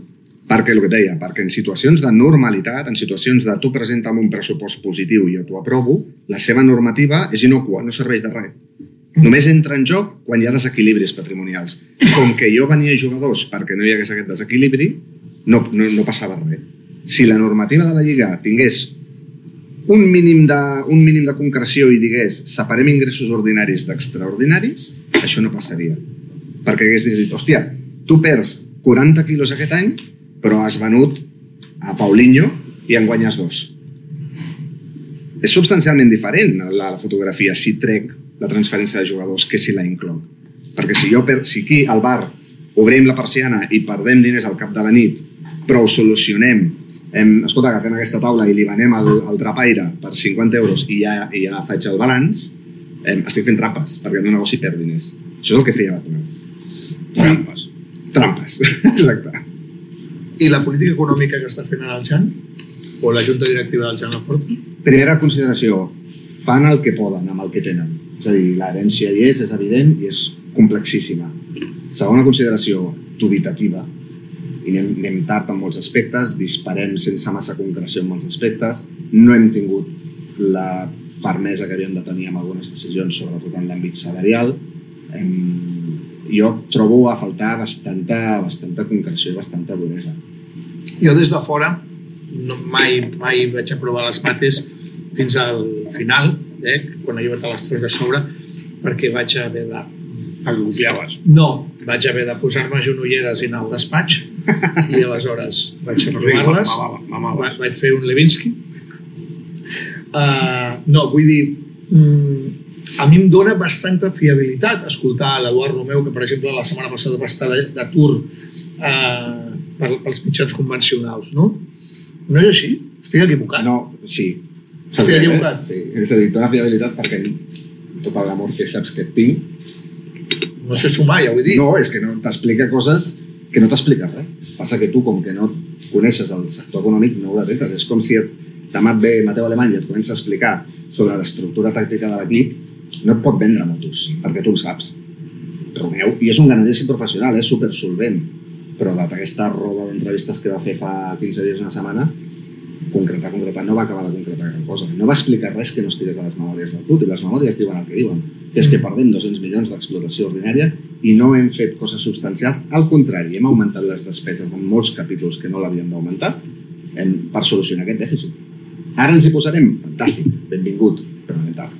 Perquè el que deia, perquè en situacions de normalitat, en situacions de tu presenta'm un pressupost positiu i jo t'ho aprovo, la seva normativa és inocua, no serveix de res. Només entra en joc quan hi ha desequilibris patrimonials. Com que jo venia jugadors perquè no hi hagués aquest desequilibri, no, no, no passava res. Si la normativa de la Lliga tingués un mínim, de, un mínim de concreció i digués separem ingressos ordinaris d'extraordinaris, això no passaria. Perquè hagués dit, hòstia, tu perds 40 quilos aquest any, però has venut a Paulinho i en guanyes dos. És substancialment diferent la, la fotografia si trec la transferència de jugadors que si la incloc. Perquè si jo per, si aquí al bar obrim la persiana i perdem diners al cap de la nit, però ho solucionem em, escolta, agafem aquesta taula i li venem el, el trapaire per 50 euros i ja, i ja faig el balanç, eh, estic fent trampes perquè el meu negoci perd diners. Això és el que feia Bartomeu. Trampes. Trampes, exacte. I la política econòmica que està fent ara el Jan? O la junta directiva del Jan Laporta? Primera consideració, fan el que poden amb el que tenen. És a dir, l'herència hi és, és evident i és complexíssima. Segona consideració, dubitativa. I anem, anem tard en molts aspectes, disparem sense massa concreció en molts aspectes, no hem tingut la fermesa que havíem de tenir amb algunes decisions, sobretot en l'àmbit salarial. Em, jo trobo a faltar bastanta, bastanta concreció i bastanta duresa. Jo des de fora no, mai, mai vaig aprovar les mates fins al final, eh, quan he llevat a les 3 de sobre, perquè vaig haver de... Copiaves. No, vaig haver de posar-me genolleres i anar al despatx i aleshores vaig mamaves. va- vaig fer un Levinsky. Uh, no, vull dir, mm, a mi em dona bastanta fiabilitat escoltar l'Eduard Romeu, que per exemple la setmana passada va estar de- d'atur uh, per, pels mitjans convencionals, no? No és així? Estic equivocat? No, sí. Estic equivocat. Sí, és a dir, dona fiabilitat perquè tot l'amor que saps que tinc, No sé sumar, ja ho he dit. no, és que no t'explica coses que no t'explica res. Passa que tu, com que no coneixes el sector econòmic, no ho detectes. És com si et, demà et ve Mateu Alemany i et comença a explicar sobre l'estructura tàctica de l'equip, no et pot vendre motos, perquè tu en saps. Romeu, i és un ganadíssim professional, és super solvent, però data aquesta roda d'entrevistes que va fer fa 15 dies, una setmana, concretar, concretar, no va acabar de concretar gran cosa. No va explicar res que no estigués a les memòries del club, i les memòries diuen el que diuen, que és que perdem 200 milions d'explotació ordinària i no hem fet coses substancials. Al contrari, hem augmentat les despeses en molts capítols que no l'havíem d'augmentar per solucionar aquest dèficit. Ara ens hi posarem? Fantàstic, benvingut, però anem tard.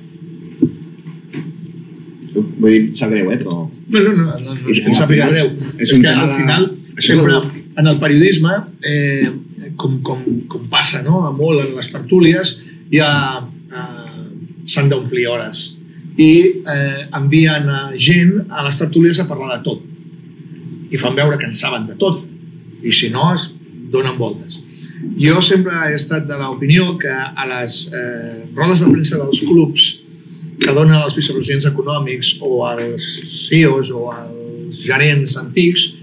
Vull dir, sap greu, eh? però No, no, no, no, no és que al em sàpiga final greu. és És, un que tema al de- final, això sempre, del- en el periodisme, eh, com, com, com passa no? molt en les tertúlies, ja eh, s'han d'omplir hores. I eh, envien a gent a les tertúlies a parlar de tot. I fan veure que en saben de tot. I si no es donen voltes. Jo sempre he estat de l'opinió que a les eh, rodes de premsa dels clubs que donen els vicepresidents econòmics o els CEOs o els gerents antics, eh,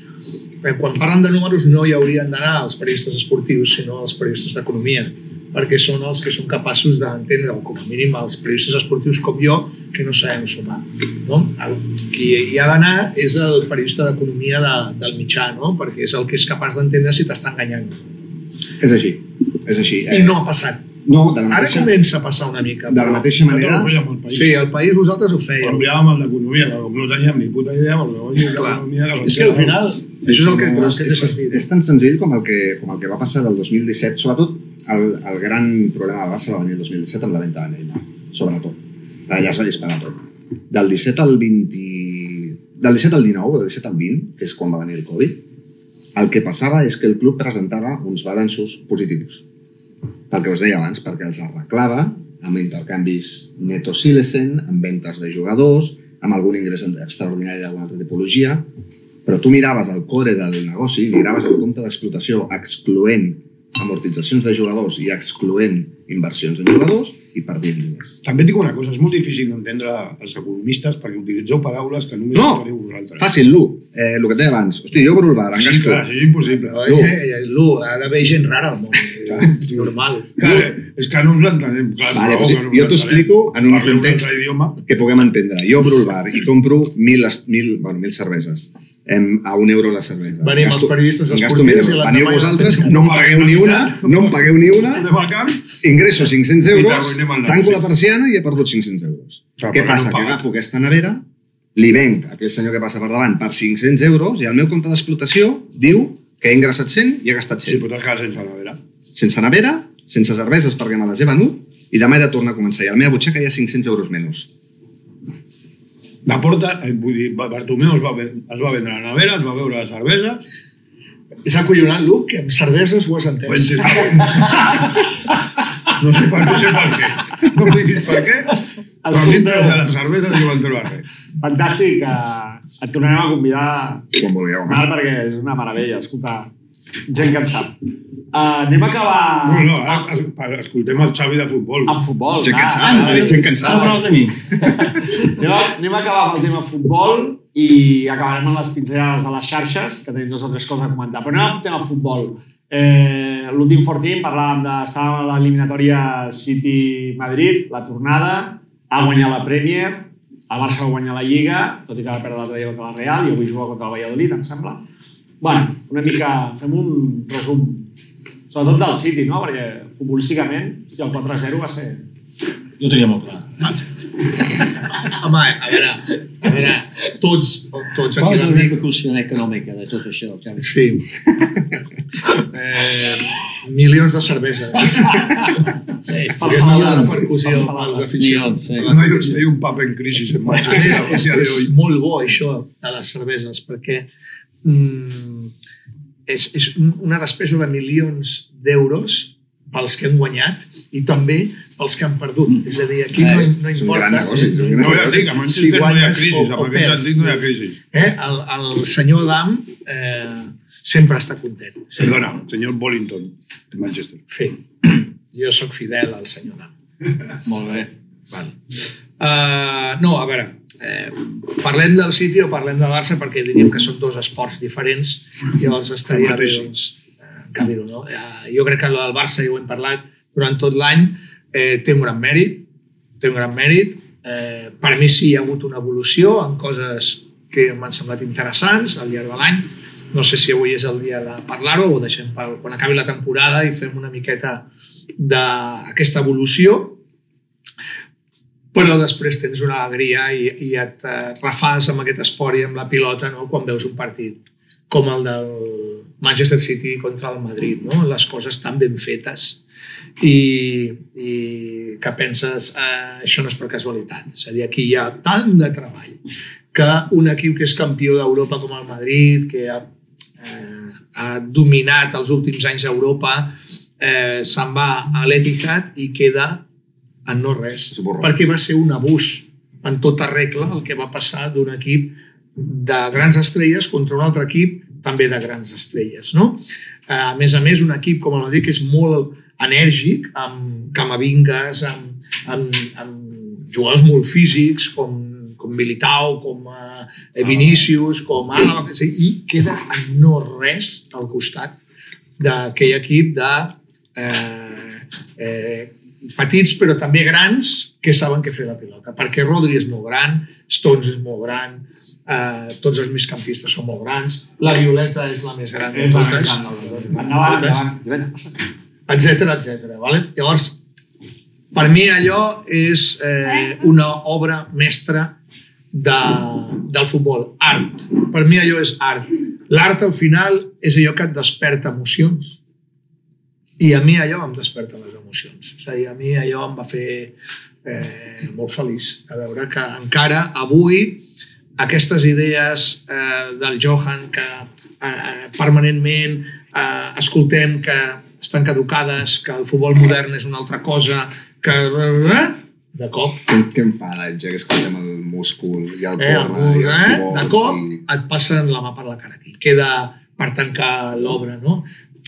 quan parlen de números no hi haurien d'anar els periodistes esportius, sinó els periodistes d'economia, perquè són els que són capaços d'entendre, o com a mínim els periodistes esportius com jo, que no sabem sumar. No? El, qui hi ha d'anar és el periodista d'economia de, del mitjà, no? perquè és el que és capaç d'entendre si t'està enganyant. és així. És així. I no ha passat. No de la Ara mateixa, comença a passar una mica. de la però- mateixa manera, Nosaltres fèiem país. Sí, al país vosaltres ho Però enviàvem el d'economia, que com no teníem ni puta idea, perquè no teníem Clar. economia... Que És que al final, això és el que, no, però és, és és, tan senzill com el, que, com el que va passar del 2017, sobretot el, el gran problema del Barça va venir el 2017 amb la venda de Neymar, sobretot. Allà es va disparar tot. Del 17 al 20... Del 17 al 19, del 17 al 20, que és quan va venir el Covid, el que passava és que el club presentava uns balanços positius. Pel que us deia abans, perquè els arreglava amb intercanvis neto-silesen, amb ventes de jugadors, amb algun ingrés extraordinari d'alguna altra tipologia, però tu miraves el core del negoci, miraves el compte d'explotació excloent amortitzacions de jugadors i excloent inversions en jugadors i perdent diners. També et dic una cosa, és molt difícil d'entendre els economistes perquè utilitzeu paraules que només No! teniu vosaltres. Fàcil, Lu, eh, el que et deia abans. Hosti, jo obro el bar, en Sí, clar, això és impossible. Però, eh, Lu, ha d'haver gent rara al món. És normal. Clar, és que no ens l'entenem. Clar, Vale, no, pues que no jo t'ho explico en un context que puguem entendre. Jo obro el bar i compro mil, mil, bueno, mil cerveses em, a un euro la cervesa. Venim els periodistes gasto esportius i Veniu vosaltres, no em pagueu ni una, no em pagueu ni una, ingresso 500 I euros, tanco la persiana i he perdut 500 euros. Clar, Què però passa? no Que agafo aquesta nevera, li venc a aquell senyor que passa per davant per 500 euros i el meu compte d'explotació diu que he ingressat 100 i he gastat Sí, 100. però t'has quedat sense nevera. Sense nevera, sense cerveses perquè me les he venut i demà he de tornar a començar. I a la meva butxaca hi ha 500 euros menys. La porta, eh, vull dir, Bartomeu es va, es va vendre la nevera, es va veure les cerveses, És acollonant, Lu, que amb cerveses ho has ho entès. he entès. no sé per, no sé per què. No em diguis per què, però a mi entre de les cerveses jo van trobar res. Fantàstic. eh, et tornarem a convidar, Quan vulgueu. perquè és una meravella escoltar gent que en sap. Uh, anem a acabar No, no, ara es- per- escoltem el Xavi de futbol. amb futbol. Gent que en sap, Ah, gent que en No sap. parles de mi. anem, a, anem a acabar amb el tema futbol i acabarem amb les pinzellades de les xarxes, que tenim dues o tres coses a comentar. Però anem al tema futbol. Eh, L'últim Fortín parlàvem de... Estàvem a l'eliminatòria City-Madrid, la tornada, ha guanyat la Premier, el Barça va guanyar la Lliga, tot i que va perdre l'altre dia contra la Real, i avui juga contra el Valladolid, em sembla. Bueno, una mica... Fem un resum. Sobretot del City, no? Perquè futbolísticament, si el 4-0 va ser... Jo tenia molt clar. Home, a veure, a veure, tots, tots Qual aquí és la repercussió econòmica de tot això, Xavi? Sí. Eh, milions de cerveses. Eh, És la repercussió aficionats. Milions, sí. No hay, hay un pap en crisis en Manchester a és, és molt bo això de les cerveses perquè mm, és, és una despesa de milions d'euros pels que han guanyat i també pels que han perdut. És a dir, aquí no, no És un importa... gran negoci, gran No, ja dic, a Manchester no hi ha guanyes crisi, o- o perds. no hi ha crisi. Eh? El, el senyor Dam eh, sempre està content. Perdona, senyor Bollington, de Manchester. Sí. Jo sóc fidel al senyor Dam. Molt bé. Val. Uh, no, a veure, eh, parlem del City o parlem del Barça perquè diríem que són dos esports diferents llavors estaria bé doncs, eh, que dir-ho, no? Uh, jo crec que el del Barça, ja ho hem parlat durant tot l'any, eh, té un gran mèrit, té un gran mèrit. Eh, per mi sí hi ha hagut una evolució en coses que m'han semblat interessants al llarg de l'any. No sé si avui és el dia de parlar-ho o deixem per, quan acabi la temporada i fem una miqueta d'aquesta evolució però després tens una alegria i, i et eh, refàs amb aquest esport i amb la pilota no? quan veus un partit com el del Manchester City contra el Madrid, no? les coses tan ben fetes i, i que penses eh, això no és per casualitat, és a dir, aquí hi ha tant de treball que un equip que és campió d'Europa com el Madrid, que ha, eh, ha dominat els últims anys a Europa, eh, se'n va a l'Etihad i queda en no res, Esborra. perquè va ser un abús en tota regla el que va passar d'un equip de grans estrelles contra un altre equip també de grans estrelles. No? Eh, A més a més, un equip com el Madrid que és molt enèrgic, amb camavingues, amb, amb, amb jugadors molt físics, com, com Militao, com eh, Vinícius, com Álava, que sé, i queda en no res al costat d'aquell equip de eh, eh, petits però també grans que saben què fer la pilota. Perquè Rodri és molt gran, Stones és molt gran, eh, tots els migcampistes són molt grans, la Violeta és la més gran de totes, etc etc. Vale? Llavors, per mi allò és eh, una obra mestra de, del futbol, art. Per mi allò és art. L'art al final és allò que et desperta emocions. I a mi allò em desperta les emocions. O sigui, a mi allò em va fer eh, molt feliç a veure que encara avui aquestes idees eh, del Johan que eh, permanentment eh, escoltem que estan caducades, que el futbol modern és una altra cosa, que... Eh, de cop, Què, què em fa l'atge que escoltem el múscul i el eh, porra i els eh, de cop i... et passen la mà per la cara aquí. Queda per tancar l'obra no?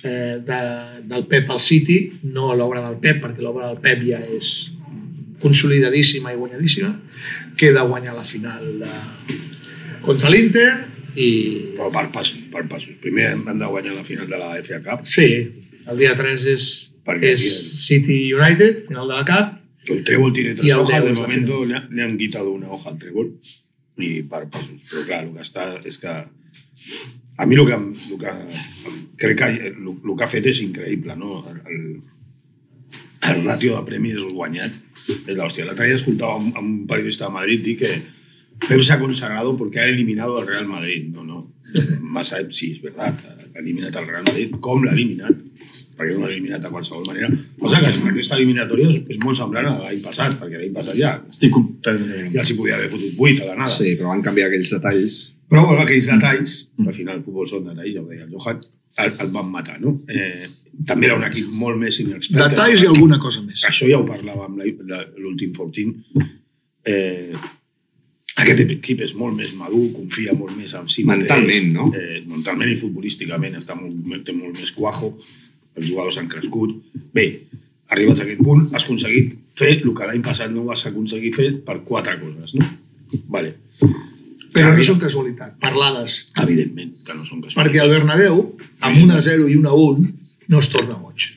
Eh, de, del Pep al City, no l'obra del Pep, perquè l'obra del Pep ja és consolidadíssima i guanyadíssima. Queda guanyar la final de, contra l'Inter i Però per passos, per passos. Primer han de guanyar la final de la FA Cup. sí, el dia 3 és, Perquè és aquí City United, final de la Cup, El trébol tiene tres hojas, de momento le, han- le han quitado una hoja al trébol i per passos. Però clar, el que està és que a mi el que, el que crec que el, el que ha fet és increïble, no? El, el ràtio de premis guanyat és l'hòstia. L'altre dia escoltava un, un periodista de Madrid dir que Pep se ha consagrado porque ha eliminado al Real Madrid. No, no. Massa, sí, és veritat. Ha eliminat el Real Madrid. Com l'ha eliminat? perquè no l'ha eliminat de qualsevol manera. Passa que aquesta eliminatòria és, és molt semblant a l'any passat, perquè l'any passat ja, Estic completament... ja s'hi podia haver fotut 8 a l'anada. Sí, però van canviar aquells detalls. Però bueno, aquells detalls, al final el futbol són detalls, ja ho deia el Johan, el, el van matar, no? Eh, també era un equip molt més inexpert. detalls i alguna cosa més. Això ja ho parlàvem l'últim 14. Eh, aquest equip és molt més madur, confia molt més en si Mentalment, no? Eh, mentalment i futbolísticament està molt, té molt més cuajo, els jugadors han crescut. Bé, arribats a aquest punt, has aconseguit fer el que l'any passat no vas aconseguir fer per quatre coses, no? Vale. Però no són casualitat, parlades. Evidentment que no són casualitats. Perquè el Bernabéu, amb una 0 i una 1, no es torna boig.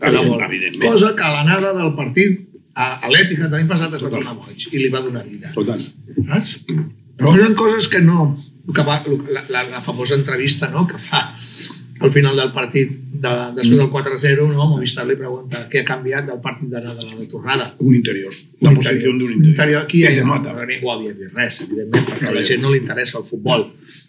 Evidentment. Cosa que a l'anada del partit a a l'Ètica l'any passat es va tornar boig i li va donar vida. Total. Saps? Però ha coses que no... Que va, la, la, la famosa entrevista no? que fa al final del partit, de, després del 4-0, no? Movistar li pregunta què ha canviat del partit d'anada a la de tornada. Un interior. La posició d'un Un interior. interior aquí ella, no, no, ningú havia vist res, evidentment, perquè a la gent no li interessa el futbol,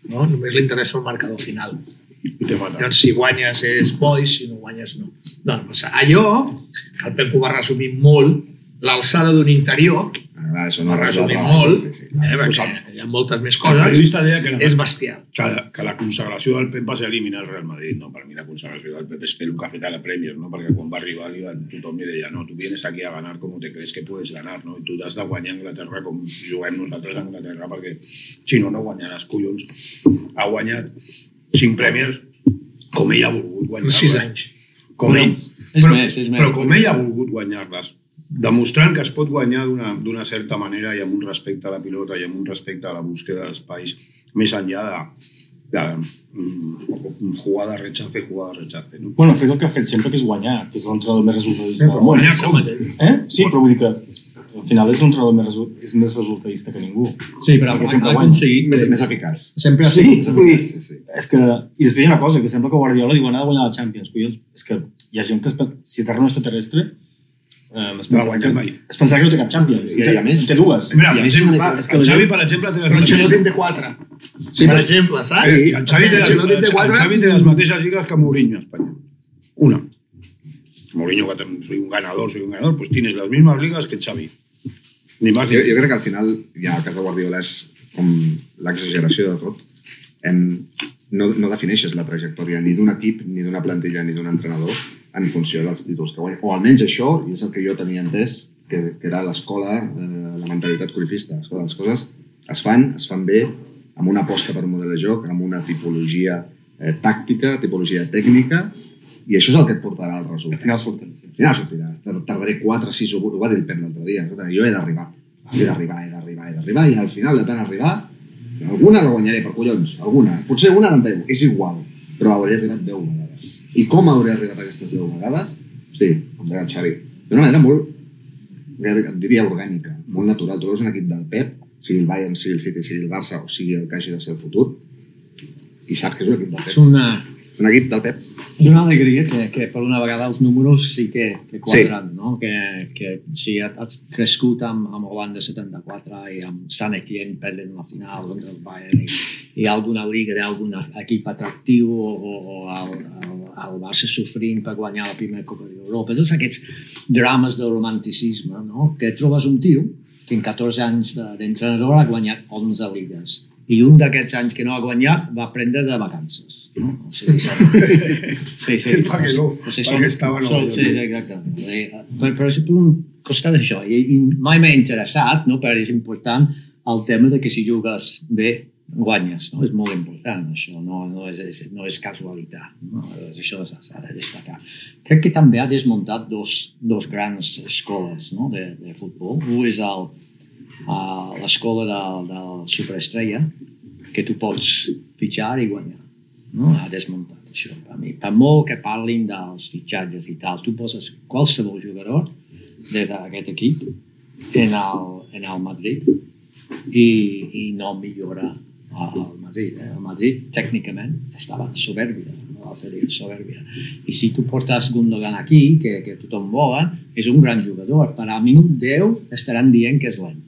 no? només li interessa el marcador final. Doncs si guanyes és bo i si no guanyes no. Doncs allò, que el Pep ho va resumir molt, l'alçada d'un interior, M'agrada, això no res treball. molt, Sí, sí, eh, clar. perquè hi ha moltes més El coses, periodista deia que la, és bestial. que, que la consagració del Pep va ser eliminar el Real Madrid. No, per mi la consagració del Pep és fer el que ha fet a la Premier, no? perquè quan va arribar li van, tothom li deia no, tu vienes aquí a ganar com te crees que puedes ganar no? i tu has de guanyar a Anglaterra com juguem nosaltres a Anglaterra perquè si no, no guanyaràs, collons. Ha guanyat cinc Premiers com ell ha volgut guanyar-les. sis anys. Com ell. És però, més, és més. Però com ell ha volgut guanyar-les, demostrant que es pot guanyar d'una certa manera i amb un respecte a la pilota i amb un respecte a la búsqueda d'espais més enllà de, de mm, jugada, rechace, jugada, rechace. No? Bueno, ha fet el que ha fet sempre, que és guanyar, que és l'entrenador més resultadista del món. guanyar com? Eh? Sí, però vull dir que al final és l'entrenador més, resu- és més resultadista que ningú. Sí, però Perquè sempre ha aconseguit... Més, més eficaç. Sempre ha Sí, sigut... dir, Sí, sí. és que... I després hi ha una cosa, que sembla que Guardiola diu anar a guanyar la Champions. Collons, és que hi ha gent que si Terra no és extraterrestre, eh, es, No ha pensa guanyat que, mai. es que no té cap Champions. I- i a més- té dues. Mira, I a més exemple, que el la Xavi, per exemple, té les en mateixes... té quatre. Sí, per exemple, saps? Sí, el Xavi té, les, té el quatre. Xavi té les mateixes lligas que Mourinho a Espanya. Una. Mourinho, que soy un ganador, soy un ganador, pues tienes las mismas ligas que Xavi. Ni más Jo, jo crec que al final, ja el cas de Guardiola és com l'exageració de tot. Em, no, no defineixes la trajectòria ni d'un equip, ni d'una plantilla, ni d'un entrenador en funció dels títols que guanya. O almenys això, i és el que jo tenia entès, que, que era l'escola, eh, la mentalitat corifista. Escolta, les coses es fan, es fan bé, amb una aposta per un model de joc, amb una tipologia eh, tàctica, tipologia tècnica, i això és el que et portarà al Al resultat. final surten. Sí. Al final sortirà. Tar- Tardaré 4, 6 o 8, ho va dir el Pep l'altre dia. Escolta, jo he d'arribar. He d'arribar, he d'arribar, he d'arribar, i al final, de tant arribar, alguna la guanyaré per collons, alguna. Potser una d'en 10, és igual, però hauré arribat 10 vegades. I com hauré arribat a aquestes 10 vegades? Hosti, com deia el Xavi, d'una manera molt, et diria orgànica, molt natural. Tu veus un equip del Pep, sigui el Bayern, sigui el City, sigui el Barça, o sigui el que hagi de ser el futur, i saps que és un equip del És Pep. una, És un equip del Pep. És una alegria que, que per una vegada els números sí que, que quadren, sí. no? Que, que si has crescut amb, amb Holanda 74 i amb Sant Etienne perdent la final contra el Bayern i, i alguna liga d'algun equip atractiu o, o, o el, el, el Barça sofrint per guanyar la primera Copa d'Europa, tots aquests drames del romanticisme, no? Que trobes un tio que en 14 anys de- d'entrenador ha guanyat 11 ligues i un d'aquests anys que no ha guanyat va prendre de vacances. No? O sigui, són... Sí, sí. No, O sigui, perquè estava York. sí, sí, exacte. Eh, Per, per, per un costat d'això, i, i mai m'ha interessat, no? però és important el tema de que si jugues bé, guanyes, no? És molt important, això, no, no, és, és, no és casualitat, no? Això s'ha de destacar. Crec que també ha desmuntat dos, dos grans escoles no? de, de futbol. Un és el, uh, l'escola del, del superestrella, que tu pots fitxar i guanyar. No? Ha desmuntat això per mi. Per molt que parlin dels fitxatges i tal, tu poses qualsevol jugador de- d'aquest equip en el, en el Madrid i, i no millora el Madrid. Eh? El Madrid tècnicament estava soberbia, l'altre dia, soberbia. I si tu portes Gundogan aquí, que, que tothom vola, és un gran jugador. Per al minut 10 estaran dient que és lent.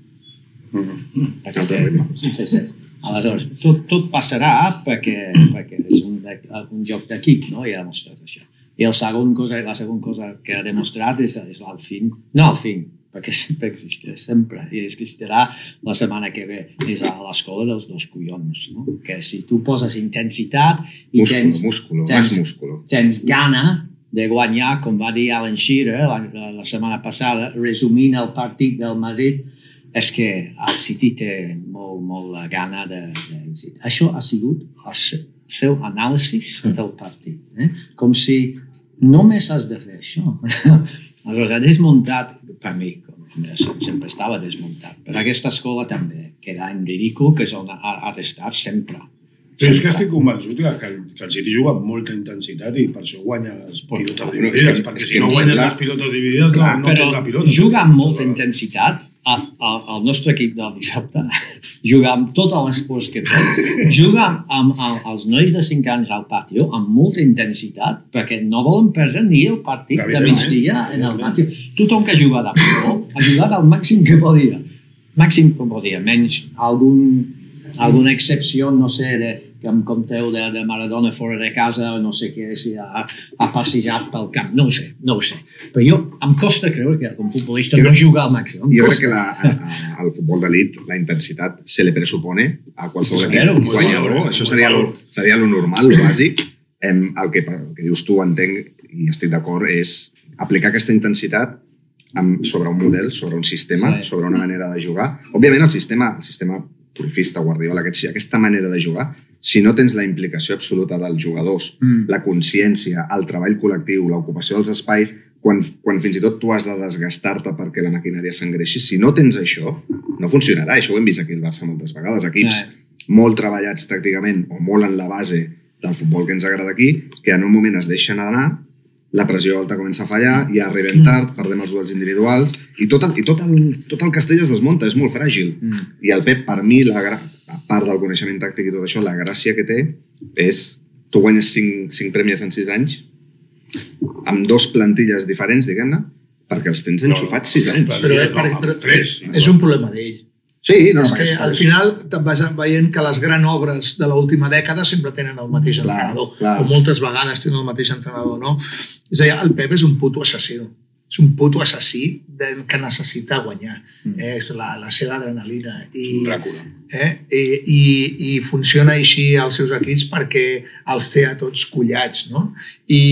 Perquè té, sí, sí, sí. Aleshores, tot, tot passarà perquè, perquè és un, un joc d'equip, no? I ha demostrat això. I el segon cosa, la segona cosa que ha demostrat és, és el fin. No el fin, perquè sempre existeix, sempre. I existirà la setmana que ve. És a l'escola dels dos collons, no? Que si tu poses intensitat i Músculo, tens, músculo, tens, més músculo. tens gana de guanyar, com va dir Alan Shearer la, la, la setmana passada, resumint el partit del Madrid, és que el City té molt, molt la gana de- d'èxit. Això ha sigut el se- seu anàlisi del partit. Eh? Com si només has de fer això. Aleshores, ha desmuntat, per mi, com sempre estava desmuntat, per aquesta escola també, quedar en ridícul, que és on ha, ha d'estar sempre. Però és que estic convençut que, que, que el City juga amb molta intensitat i per això guanya les pilotes Bueno, és dividides, que- perquè és si que no guanyes sembla- les pilotes dividides Clar, no, no però tens la pilota. juga amb molta intensitat a, a, el nostre equip del dissabte juga amb tot l'esforç que pot juga amb, amb, amb els nois de 5 anys al pati amb molta intensitat perquè no volen perdre ni el partit de migdia en el evidentment. pati tothom que ha jugat a futbol ha jugat al màxim que podia màxim que podia menys algun, alguna excepció no sé de, que em conteu de, de Maradona fora de casa o no sé què, si ha, ha passejat pel camp, no ho sé, no ho sé. Però jo em costa creure que un futbolista no juga al màxim. Jo crec que la, a, a, al futbol d'elit la intensitat se le presupone a qualsevol Claro, equip guanyador. valor, Això seria lo, seria lo normal, lo bàsic. Em, el, que, el que dius tu, entenc, i estic d'acord, és aplicar aquesta intensitat amb, sobre un model, sobre un sistema, Sí. sobre una manera de jugar. Òbviament, el sistema, el sistema purifista, Guardiola, aquest, aquesta manera de jugar, si no tens la implicació absoluta dels jugadors, Mm. la consciència, el treball col·lectiu, l'ocupació dels espais, quan, quan fins i tot tu has de desgastar-te perquè la maquinària s'engreixi, si no tens això, no funcionarà. Això ho hem vist aquí al Barça moltes vegades. Equips Eh. molt treballats tàcticament o molt en la base del futbol que ens agrada aquí, que en un moment es deixen anar, la pressió alta comença a fallar, ja arribem tard, perdem els duels individuals, i tot el, i tot el, tot el castell es desmunta, és molt fràgil. Mm. I el Pep, per mi, la, gra- a part del coneixement tàctic i tot això, la gràcia que té és tu guanyes 5, 5 premis en 6 anys amb dos plantilles diferents, diguem-ne, perquè els tens enxufats 6 anys. Però, eh, No, per, amb però tres. és un problema d'ell. Sí, no, és no, que al final vas veient que les grans obres de l'última dècada sempre tenen el mateix Clar, entrenador, clar. o moltes vegades tenen el mateix entrenador, no? És a dir, el Pep és un puto assassino. És un puto assassí de, que necessita guanyar. Mm. Eh? És la, la seva adrenalina. I, eh? I, i, i funciona així als seus equips perquè els té a tots collats, no? I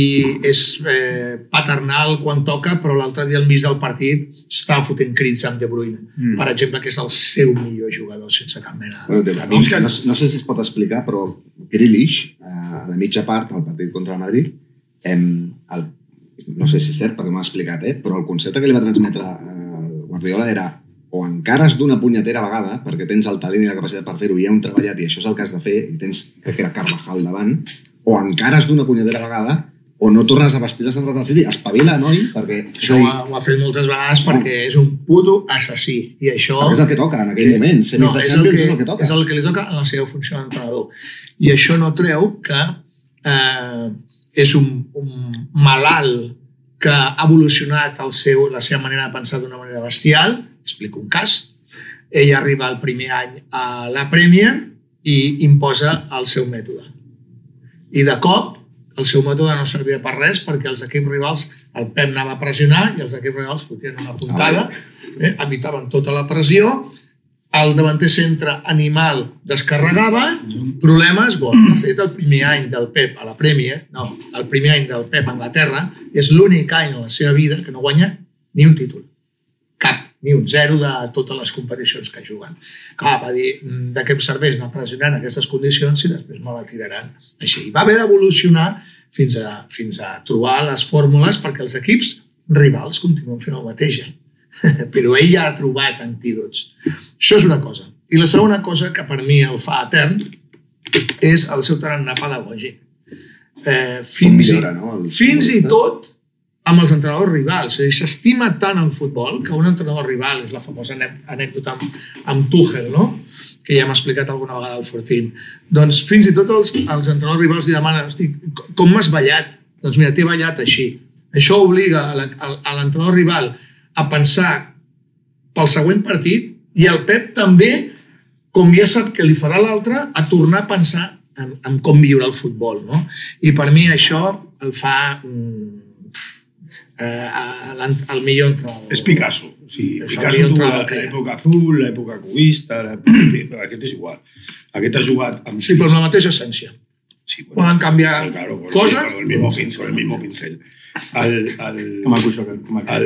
és eh, paternal quan toca, però l'altre dia al mig del partit estava fotent crits amb De Bruyne, Mm. per exemple, que és el seu millor jugador, sense cap mena Bueno, de... de, de no, no, no sé si es pot explicar, però Grealish, eh, a la mitja part del partit contra el Madrid, em, el, no sé si és cert perquè m'ho ha explicat, eh, però el concepte que li va transmetre eh, Guardiola era o encares d'una punyetera vegada, perquè tens el talent i la capacitat per fer-ho, i hi ha un treballat i això és el que has de fer, i tens, crec que era Carvajal davant, o encares d'una punyetera vegada, o no tornes a vestir la samarreta del City. Espavila, noi, perquè... Això ho ha, ho ha fet moltes vegades perquè és un puto assassí. I això... perquè és el que toca en aquell moment. Semis no, de és el, Champions que, és el que toca. és el que li toca en la seva funció d'entrenador. I això no treu que eh, és un, un malalt que ha evolucionat el seu, la seva manera de pensar d'una manera bestial. Explico un cas. Ell arriba el primer any a la Premier i imposa el seu mètode. I de cop el seu mètode no servia per res perquè els equips rivals, el Pep anava a pressionar i els equips rivals fotien una puntada, eh, evitaven tota la pressió, el davanter centre animal descarregava, problemes, gol. De fet, el primer any del Pep a la Premier, no, el primer any del Pep a Anglaterra, és l'únic any en la seva vida que no guanya ni un títol. Cap, ni un zero de totes les competicions que juguen. Clar, va dir, "Mm, de què em serveix anar pressionant aquestes condicions si després me la tiraran així. I va haver d'evolucionar fins a, fins a trobar les fórmules perquè els equips rivals continuen fent el mateix. Eh? Però ell ja ha trobat antídots. Això és una cosa. I la segona cosa que per mi el fa etern és el seu tarannà pedagògic. Eh, fins, i, millora, no? El fins i tot amb els entrenadors rivals. S'estima tant el futbol que un entrenador rival, és la famosa anè- anècdota amb, amb Tuchel, no? que ja hem explicat alguna vegada al Fortín. Doncs fins i tot els, els entrenadors rivals li demanen hosti, com m'has ballat? Doncs mira, t'he ballat així. Això obliga a l'entrenador rival a pensar pel següent partit i el Pep també, com ja sap que li farà l'altre, a tornar a pensar en, en com millorar el futbol. No? I per mi això el fa mm, eh, el millor entrenador. És Picasso. Sigui, És Picasso tu l'època azul, l'època cubista, aquest és igual. Aquest ha jugat amb... Sí, però amb la mateixa essència. Sí, bueno, Poden canviar claro, con el- coses. Con el mismo pincel, con el mismo pincel. El, el, El- el... que has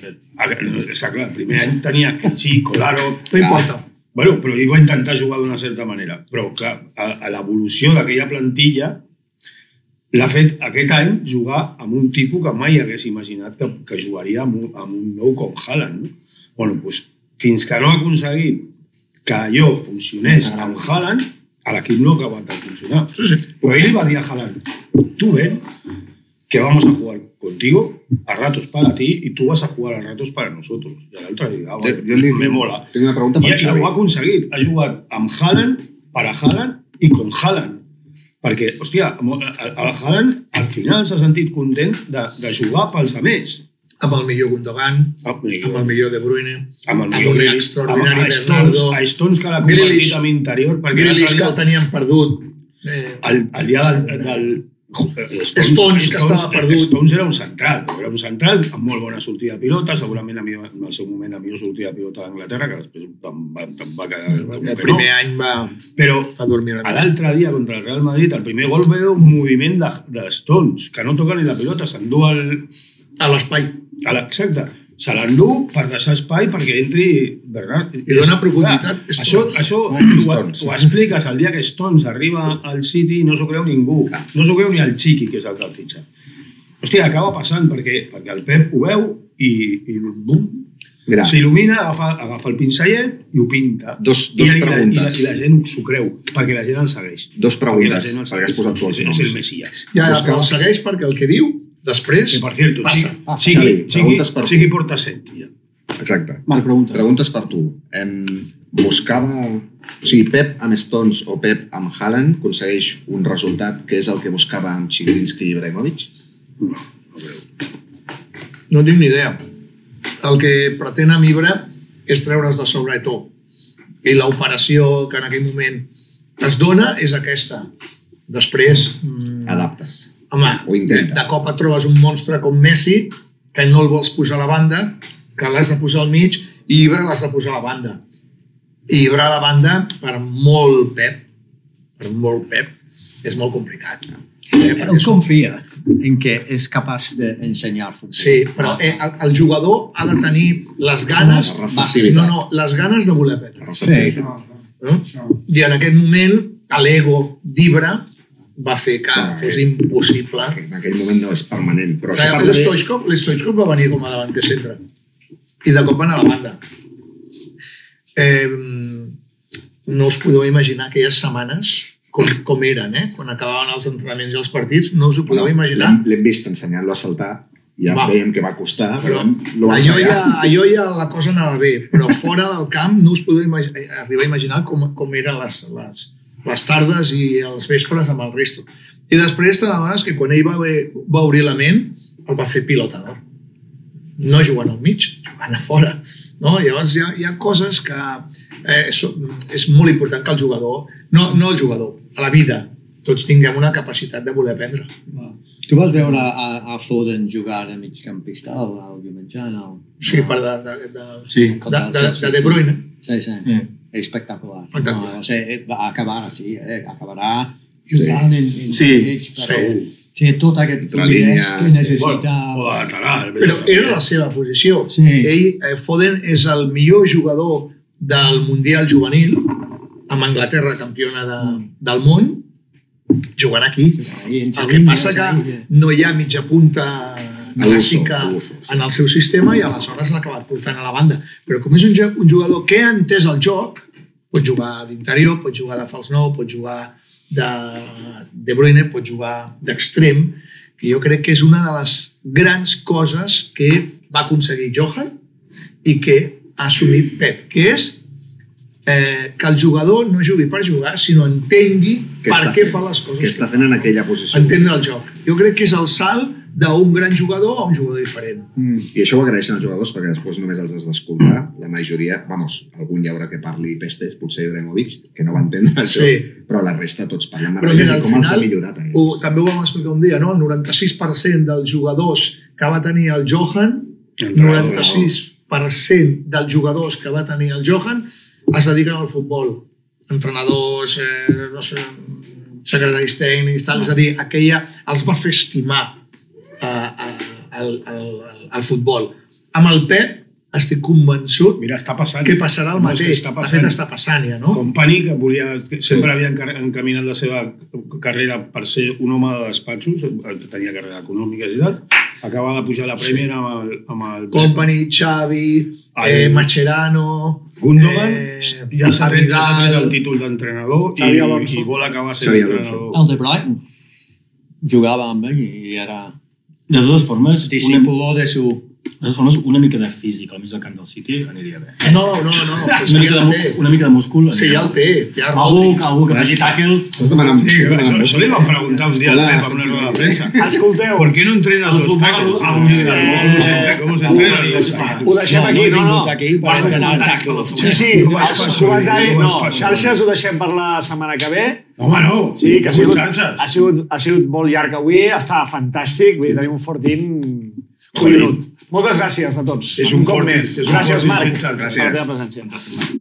fet. el, està clar, el primer any tenia Kichi, Kolarov... No importa. Bueno, però ell va intentar jugar d'una certa manera. Però, clar, a, a l'evolució d'aquella plantilla l'ha fet aquest any jugar amb un tipus que mai hagués imaginat que, que jugaria amb un, amb un nou com Haaland. No? Bueno, doncs, fins que no ha aconseguit que allò funcionés amb Haaland, a l'equip no ha acabat de funcionar. Sí, sí. Però ell li va dir a Haaland, tú ven, que vamos a jugar contigo, a ratos para ti, y tú vas a jugar a ratos para nosotros. I l'altre li diu, ah, Jo, bueno, jo li me mola. tinc una pregunta I, per I ho Xavi. ha aconseguit. Ha jugat amb Haaland, per a Haaland i con Haaland. Perquè, hòstia, el Haaland al final s'ha sentit content de, de jugar pels altres. Amb el millor Gundogan, amb el millor De Bruyne, amb el amb millor un Grealish, extraordinari amb, a Stones, Bernardo, a Stones que l'ha Grealish. convertit amb interior, perquè Grealish que el tenien perdut. Eh, el, el dia del, del Stones, que estava perdut. Stones era un central, era un central amb molt bona sortida de pilota, segurament a millor, en el seu moment la millor sortida de pilota d'Anglaterra, que després em va, em va quedar el primer no. any va, Però va dormir una l'altre dia contra el Real Madrid, el primer gol ve un moviment de, de Stones, que no toca ni la pilota, s'endú al, A l'espai. a la, exacte, se l'endú per deixar espai perquè entri Bernard. I dona profunditat, Clar. Això, això Ah, ho, ho expliques el dia que Stones arriba al City i no s'ho creu ningú. No s'ho creu ni el Chiqui, que és el que el fitxa. Hòstia, acaba passant perquè, perquè el Pep ho veu i, i bum, s'il·lumina, agafa, agafa el pincellet i ho pinta. Dos- dos i, la, i, la, preguntes. I la gent s'ho creu, perquè la gent el segueix. Dos preguntes, Perquè la gent el perquè has posat tu els noms. És el Messias. Ja, ja, però el segueix perquè el que diu, després, Que, per cierto, passa. Chiqui, Passa. Chiqui, Xavi, Chiqui, per Chiqui porta set, ja. exacte. Marc, pregunta. Preguntes per tu. Em, buscava... O sigui, Pep amb Stones o Pep amb Haaland aconsegueix un resultat que és el que buscava amb Chigrinsky i Ibrahimovic? No tinc ni idea. El que pretén amb Ibra és treure's de sobre de tot. I l'operació que en aquell moment es dona és aquesta. Després, mm, Adapta. Home, O intenta. de cop et trobes un monstre com Messi que no el vols posar a la banda, que l'has de posar al mig i Ibra l'has de posar a la banda. I Ibra a la banda, per molt pep, per molt pep, és molt complicat. Eh, perquè Ell confia en que és capaç d'ensenyar futbol. Sí, però eh, el, el jugador ha de tenir les ganes... No, no, les ganes de voler aprendre. Receptivitat. No? I en aquest moment, l'ego d'Ibra va fer que Ah, fos eh. impossible. En aquell moment no és permanent, però Clar, també... L'Stoichkov l'Stoichkov va venir com a davanter centre. I de cop va anar a la banda. Eh, no us podeu imaginar aquelles setmanes com, com eren, eh? Quan acabaven els entrenaments i els partits, no us ho podeu imaginar. L'hem- vist ensenyant-lo a saltar, ja Va. veiem que va costar, però, però allò, ja, allò ja la cosa anava bé, però fora del camp no us podeu imagi arribar a imaginar com, com eren les, les, les tardes i els vespres amb el resto. I després te n'adones que quan ell va, ve- va obrir la ment, el va fer pilotador. No jugant al mig, jugant a fora. No? Llavors hi ha, hi ha coses que eh, so, és molt important que el jugador, no, no el jugador, a la vida, tots tinguem una capacitat de voler aprendre. Tu vas veure a, a Foden jugar de migcampista el, el diumenge? No? Sí, per de, de, de, Sí. de, de, de De Bruyne. Sí, sí. Eh. Espectacular. Espectacular. No, o sigui, va acabar així, eh? acabarà jugant en, en Sí, mig, però sí. té tot aquest Entre fluidesa que sí. necessita... O lateral. vés a Però era la seva posició. Sí. Ell, eh, Foden és el millor jugador del Mundial Juvenil, amb Anglaterra campiona de, del món, jugant aquí. Entre El que passa que no hi ha mitja punta clàssica A a sí. en el seu sistema i aleshores l'ha acabat portant a la banda. Però com és un, jo- un jugador que ha entès el joc, pot jugar d'interior, pot jugar de fals nou, pot jugar de, de Bruyne, pot jugar d'extrem, que jo crec que és una de les grans coses que va aconseguir Johan i que ha assumit Pep, que és eh, que el jugador no jugui per jugar, sinó entengui Què per què fent? fa les coses Què està que fent en aquella posició? Entendre el joc. Jo crec que és el salt d'un gran jugador a un jugador diferent. I això ho agraeixen els jugadors perquè després només els has d'escoltar. La majoria, vamos, algun hi haurà que parli pestes, potser Ibrahimovic, que no va entendre això, Sí. però la resta tots parlen meravelles i al com els ha final, millorat a ho, ells. també ho vam explicar un dia, no? El 96% dels jugadors que va tenir el Johan, Entrenadors. 96% dels jugadors que va tenir el Johan es dediquen al futbol. Entrenadors, eh, no sé, secretaris tècnics, tal. És a dir, aquella els va fer estimar eh, eh, el, el, el futbol. Amb el Pep estic convençut Mira, està passant. que passarà el No, mateix. Està De passant. fet, està passant ja, no? Company, que volia, que sempre havia encar- encaminat la seva carrera per ser un home de despatxos, tenia carrera econòmica i tal, acaba de pujar a la Premier amb el... Amb el Company, Xavi, Ai. eh, Mascherano... Gundogan eh, ja s'ha tret, el títol d'entrenador i, i vol acabar sent entrenador. El de Brighton jugava amb ell i era De totes formes, una, discípulo de su... de totes formes, una mica de físic al mig del camp del City aniria bé. No, no, no, Una mica ja de, una mica de múscul. Sí, ja el té. té a Algú, algú que faci tackles. Estàs demanant... Sí, això, això li van preguntar un dia al Pep en una rueda de prensa. Escolteu, ¿Por qué no entrenas El los fútbol, tacos? ah, ¿Cómo se eh, entrena? ¿Cómo se entrena los tacos? ho deixem no, aquí, no no, per entrenar tackles. Sí, sí, No els comentaris, xarxes ho deixem per la setmana que ve. Home, no. Sí, que ha sigut, ha sigut, ha sigut molt llarg avui, està fantàstic, vull dir, tenim un fortín collonut. Moltes gràcies a tots. És un cop fortín, més. és un Gràcies, Marc, sense per la gràcies. teva presència.